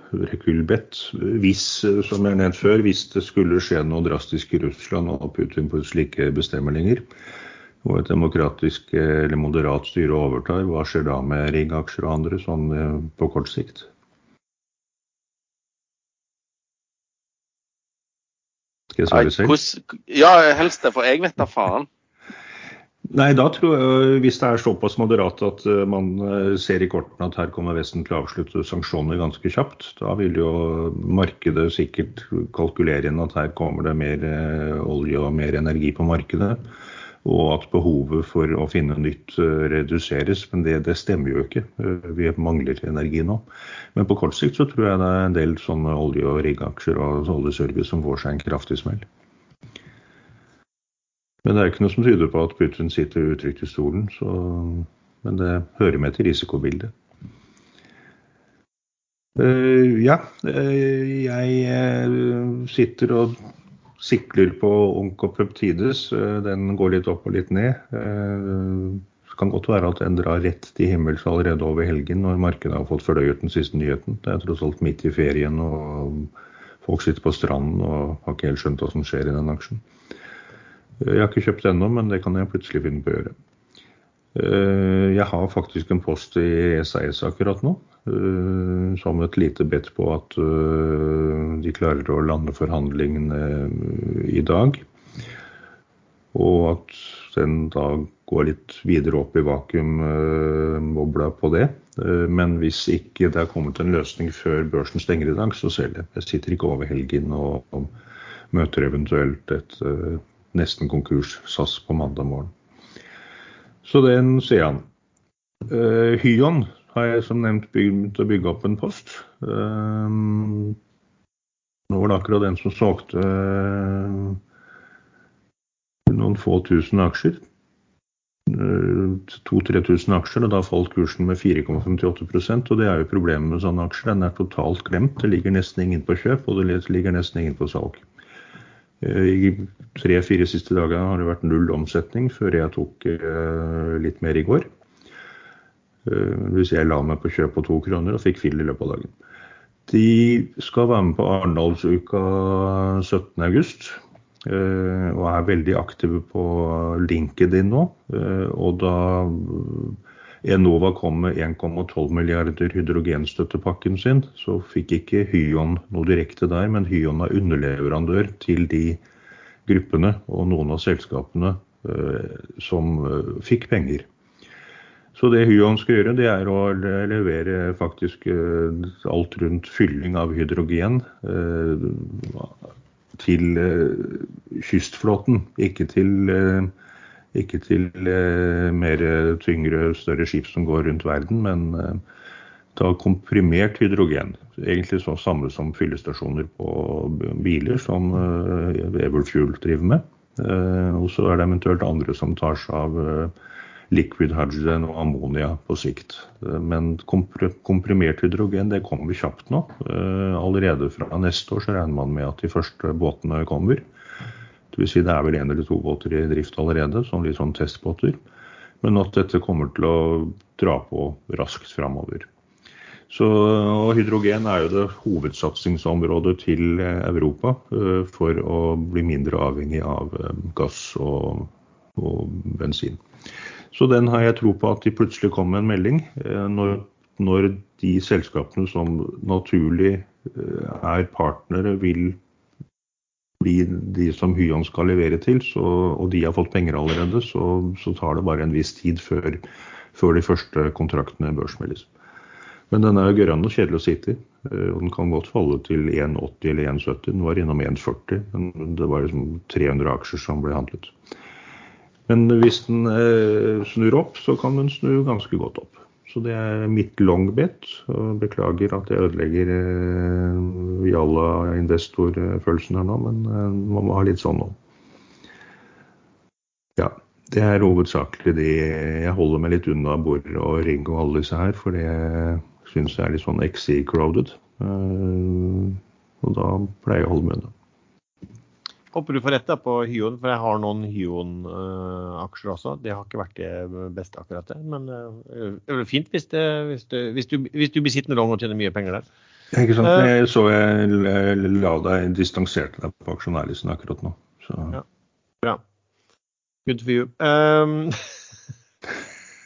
Speaker 3: Hvis, som jeg nevnt før, hvis det skulle skje noe drastisk i Russland og Putin på slike bestemmelser, og et demokratisk eller moderat styre overtar, hva skjer da med Rigg-aksjer og andre sånn på kort sikt?
Speaker 2: Skal jeg svare selv? Ja, helst det, for jeg vet da faen.
Speaker 3: Nei, da tror jeg hvis det er såpass moderat at eh, man eh, ser i kortene at her kommer Vesten til å avslutte sanksjoner ganske kjapt, da vil jo markedet sikkert kalkulere inn at her kommer det mer olje og mer energi på markedet. Og at behovet for å finne nytt reduseres. Men det, det stemmer jo ikke. Vi mangler energi nå. Men på kort sikt så tror jeg det er en del sånne olje- og riggaksjer og oljeservice som får seg en kraftig smell. Men det er jo ikke noe som tyder på at Putin sitter utrygt i stolen. Så, men det hører med til risikobildet. Uh, ja, uh, jeg uh, sitter og sikler på onkopeptides. den går litt opp og litt ned. det kan godt være at den drar rett til himmels allerede over helgen, når markedet har fått fordøyet den siste nyheten. Det er tross alt midt i ferien, og folk sitter på stranden og har ikke helt skjønt hva som skjer i den aksjen. Jeg har ikke kjøpt ennå, men det kan jeg plutselig finne på å gjøre. Eh, jeg har faktisk en post i SAS akkurat nå, eh, som et lite bedt på at eh, de klarer å lande forhandlingene i dag. Og at den da går litt videre opp i vakuumbobla på det. Men hvis ikke det er kommet en løsning før børsen stenger i dag, så selger jeg. Jeg sitter ikke over helgen og møter eventuelt et nesten konkurs SAS på mandag morgen. Så den ser han. Uh, Hyon har jeg som nevnt begynt å bygge opp en post. Uh, nå var det akkurat den som solgte uh, noen få tusen aksjer. 2000-3000 aksjer, og da falt kursen med 4,58% og Det er jo problemet med sånne aksjer. Den er totalt glemt. Det ligger nesten ingen på kjøp, og det ligger nesten ingen på salg. Eh, I tre-fire siste dagene har det vært null omsetning før jeg tok eh, litt mer i går. Hvis jeg la meg på kjøp på to kroner og fikk fill i løpet av dagen. De skal være med på Arendalsuka 17.8. Eh, og er veldig aktive på LinkedIn nå. Eh, og da Enova kom med 1,12 milliarder hydrogenstøttepakken sin, så fikk ikke Hyon noe direkte der, men Hyon er underleverandør til de gruppene og noen av selskapene eh, som fikk penger. Så det Hyon skal gjøre, det er å levere faktisk alt rundt fylling av hydrogen til eh, kystflåten, ikke til, eh, ikke til eh, mer tyngre, større skip som går rundt verden, men ta komprimert hydrogen. Egentlig så samme som fyllestasjoner på biler, som Everfuel driver med. Og så er det eventuelt andre som tar seg av liquid hydrogen og ammonia på sikt. Men komprimert hydrogen det kommer kjapt nå. Eh, allerede fra neste år så regner man med at de første båtene kommer. Vil si det er vel én eller to båter i drift allerede, som litt sånn testbåter. Men at dette kommer til å dra på raskt framover. Så, hydrogen er jo det hovedsatsingsområdet til Europa eh, for å bli mindre avhengig av eh, gass og, og bensin. Så den har jeg tro på at de plutselig kommer med en melding. Eh, når, når de selskapene som naturlig er partnere, vil bli de som Hyon skal levere til, så, og de har fått penger allerede, så, så, tar det bare en viss tid før, før de første kontraktene børsmeldes. Men den er jo gørrende kjedelig å sitte i. Eh, og den kan godt falle til 1,80 eller 1,70. Den var innom 1,40. Men det var liksom 300 aksjer som ble handlet. Men hvis den eh, snur opp, så kan den snu ganske godt opp. Så det er mitt long bet. Og beklager at jeg ødelegger eh, Jalla-investorfølelsen her nå, men eh, man må ha litt sånn nå. Ja, det er hovedsakelig det. Jeg holder meg litt unna Borre og Ring og alle disse her, for det syns jeg er litt sånn XC-crowded. Eh, og da pleier jeg å holde meg unna.
Speaker 1: Håper du får rett da på Hyon, for jeg har noen Hyon-aksjer også. Det har ikke vært det beste akkurat det, men eh, det er fint hvis, det, hvis, du, hvis, du, hvis du blir sittende lang og tjener mye penger der.
Speaker 3: Ikke sant. Eh. Jeg så jeg la deg distanserte deg på aksjonærlisten akkurat nå. Så. Ja.
Speaker 1: Bra. Good for you. Um,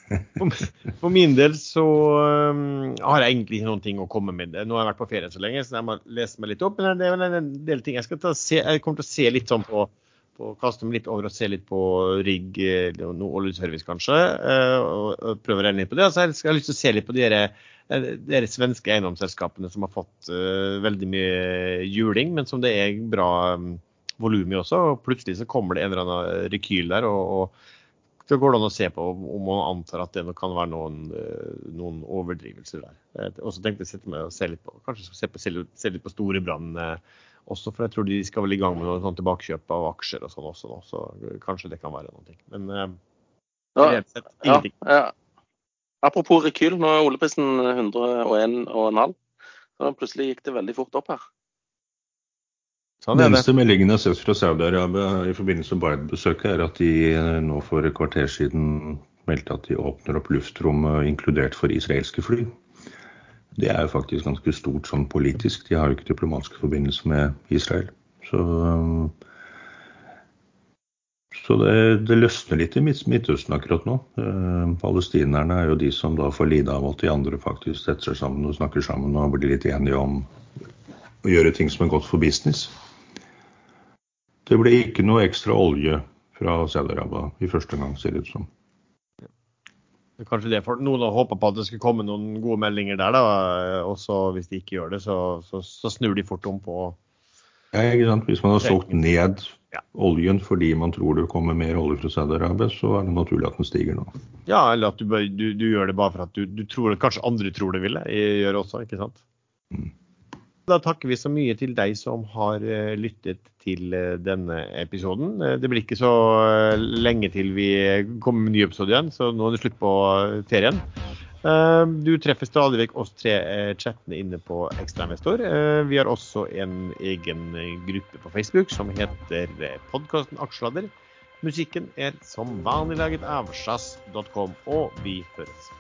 Speaker 1: For min del så um, har jeg egentlig ikke noen ting å komme med. Nå har jeg vært på ferie så lenge, så jeg må lese meg litt opp. Men det er vel en del ting jeg skal ta, se, jeg kommer til å se litt sånn på, på kaste meg litt over og se litt på rigg, noe oljeservice kanskje. Uh, og, og prøve å regne litt på det. Altså, jeg har lyst til å se litt på de dere svenske eiendomsselskapene som har fått uh, veldig mye juling, men som det er bra um, volum i også. og Plutselig så kommer det en eller annen rekyl der. og, og så går det an å se på om man antar at det kan være noen, eh, noen overdrivelser der. Eh, og så tenkte jeg å sette meg og se litt på kanskje se, på, se litt på Storebrand eh, også, for jeg tror de skal vel i gang med noe sånn tilbakekjøp av aksjer og sånn også nå, så kanskje det kan være noe. Men
Speaker 2: ja, sett, ingenting. Ja, ja. Apropos rekyl, nå er oljeprisen 101,5. Så plutselig gikk det veldig fort opp her.
Speaker 3: Sånn Den eneste meldingen jeg har sett fra Saudi-Arabia i forbindelse med Biden-besøket, er at de eh, nå for et kvarter siden meldte at de åpner opp luftrommet inkludert for israelske fly. Det er jo faktisk ganske stort sånn politisk. De har jo ikke diplomatiske forbindelser med Israel. Så, så det, det, løsner litt i Midtøsten akkurat nå. Eh, palestinerne er jo de som da får lide av at de andre faktisk setter seg sammen og snakker sammen og blir litt enige om å gjøre ting som er godt for business. Det ble ikke noe ekstra olje fra Saudi-Arabia i første gang, ser det ut som.
Speaker 1: Kanskje det for noen har håpa på at det skulle komme noen gode meldinger der, da. Og så hvis de ikke gjør det, så, så, så snur de fort om på
Speaker 3: Ja, ikke sant. Hvis man har solgt ned ja. oljen fordi man tror det kommer mer olje fra Saudi-Arabia, så er det naturlig at den stiger nå.
Speaker 1: Ja, eller at du, du, du gjør det bare for at du, du tror kanskje andre tror det vil gjøre også, ikke sant. Mm. Da takker vi så mye til deg som har eh, lyttet til eh, denne episoden. Eh, det blir ikke så lenge til vi kommer med ny episode igjen, så nå er det slutt på ferien. Du treffer stadig vekk oss tre chattene inne på Ekstrainvestor. Vi har også en egen gruppe på Facebook som heter podkasten Aksjeladder. Musikken er som vanlig laget av sjazz.com, og vi høres.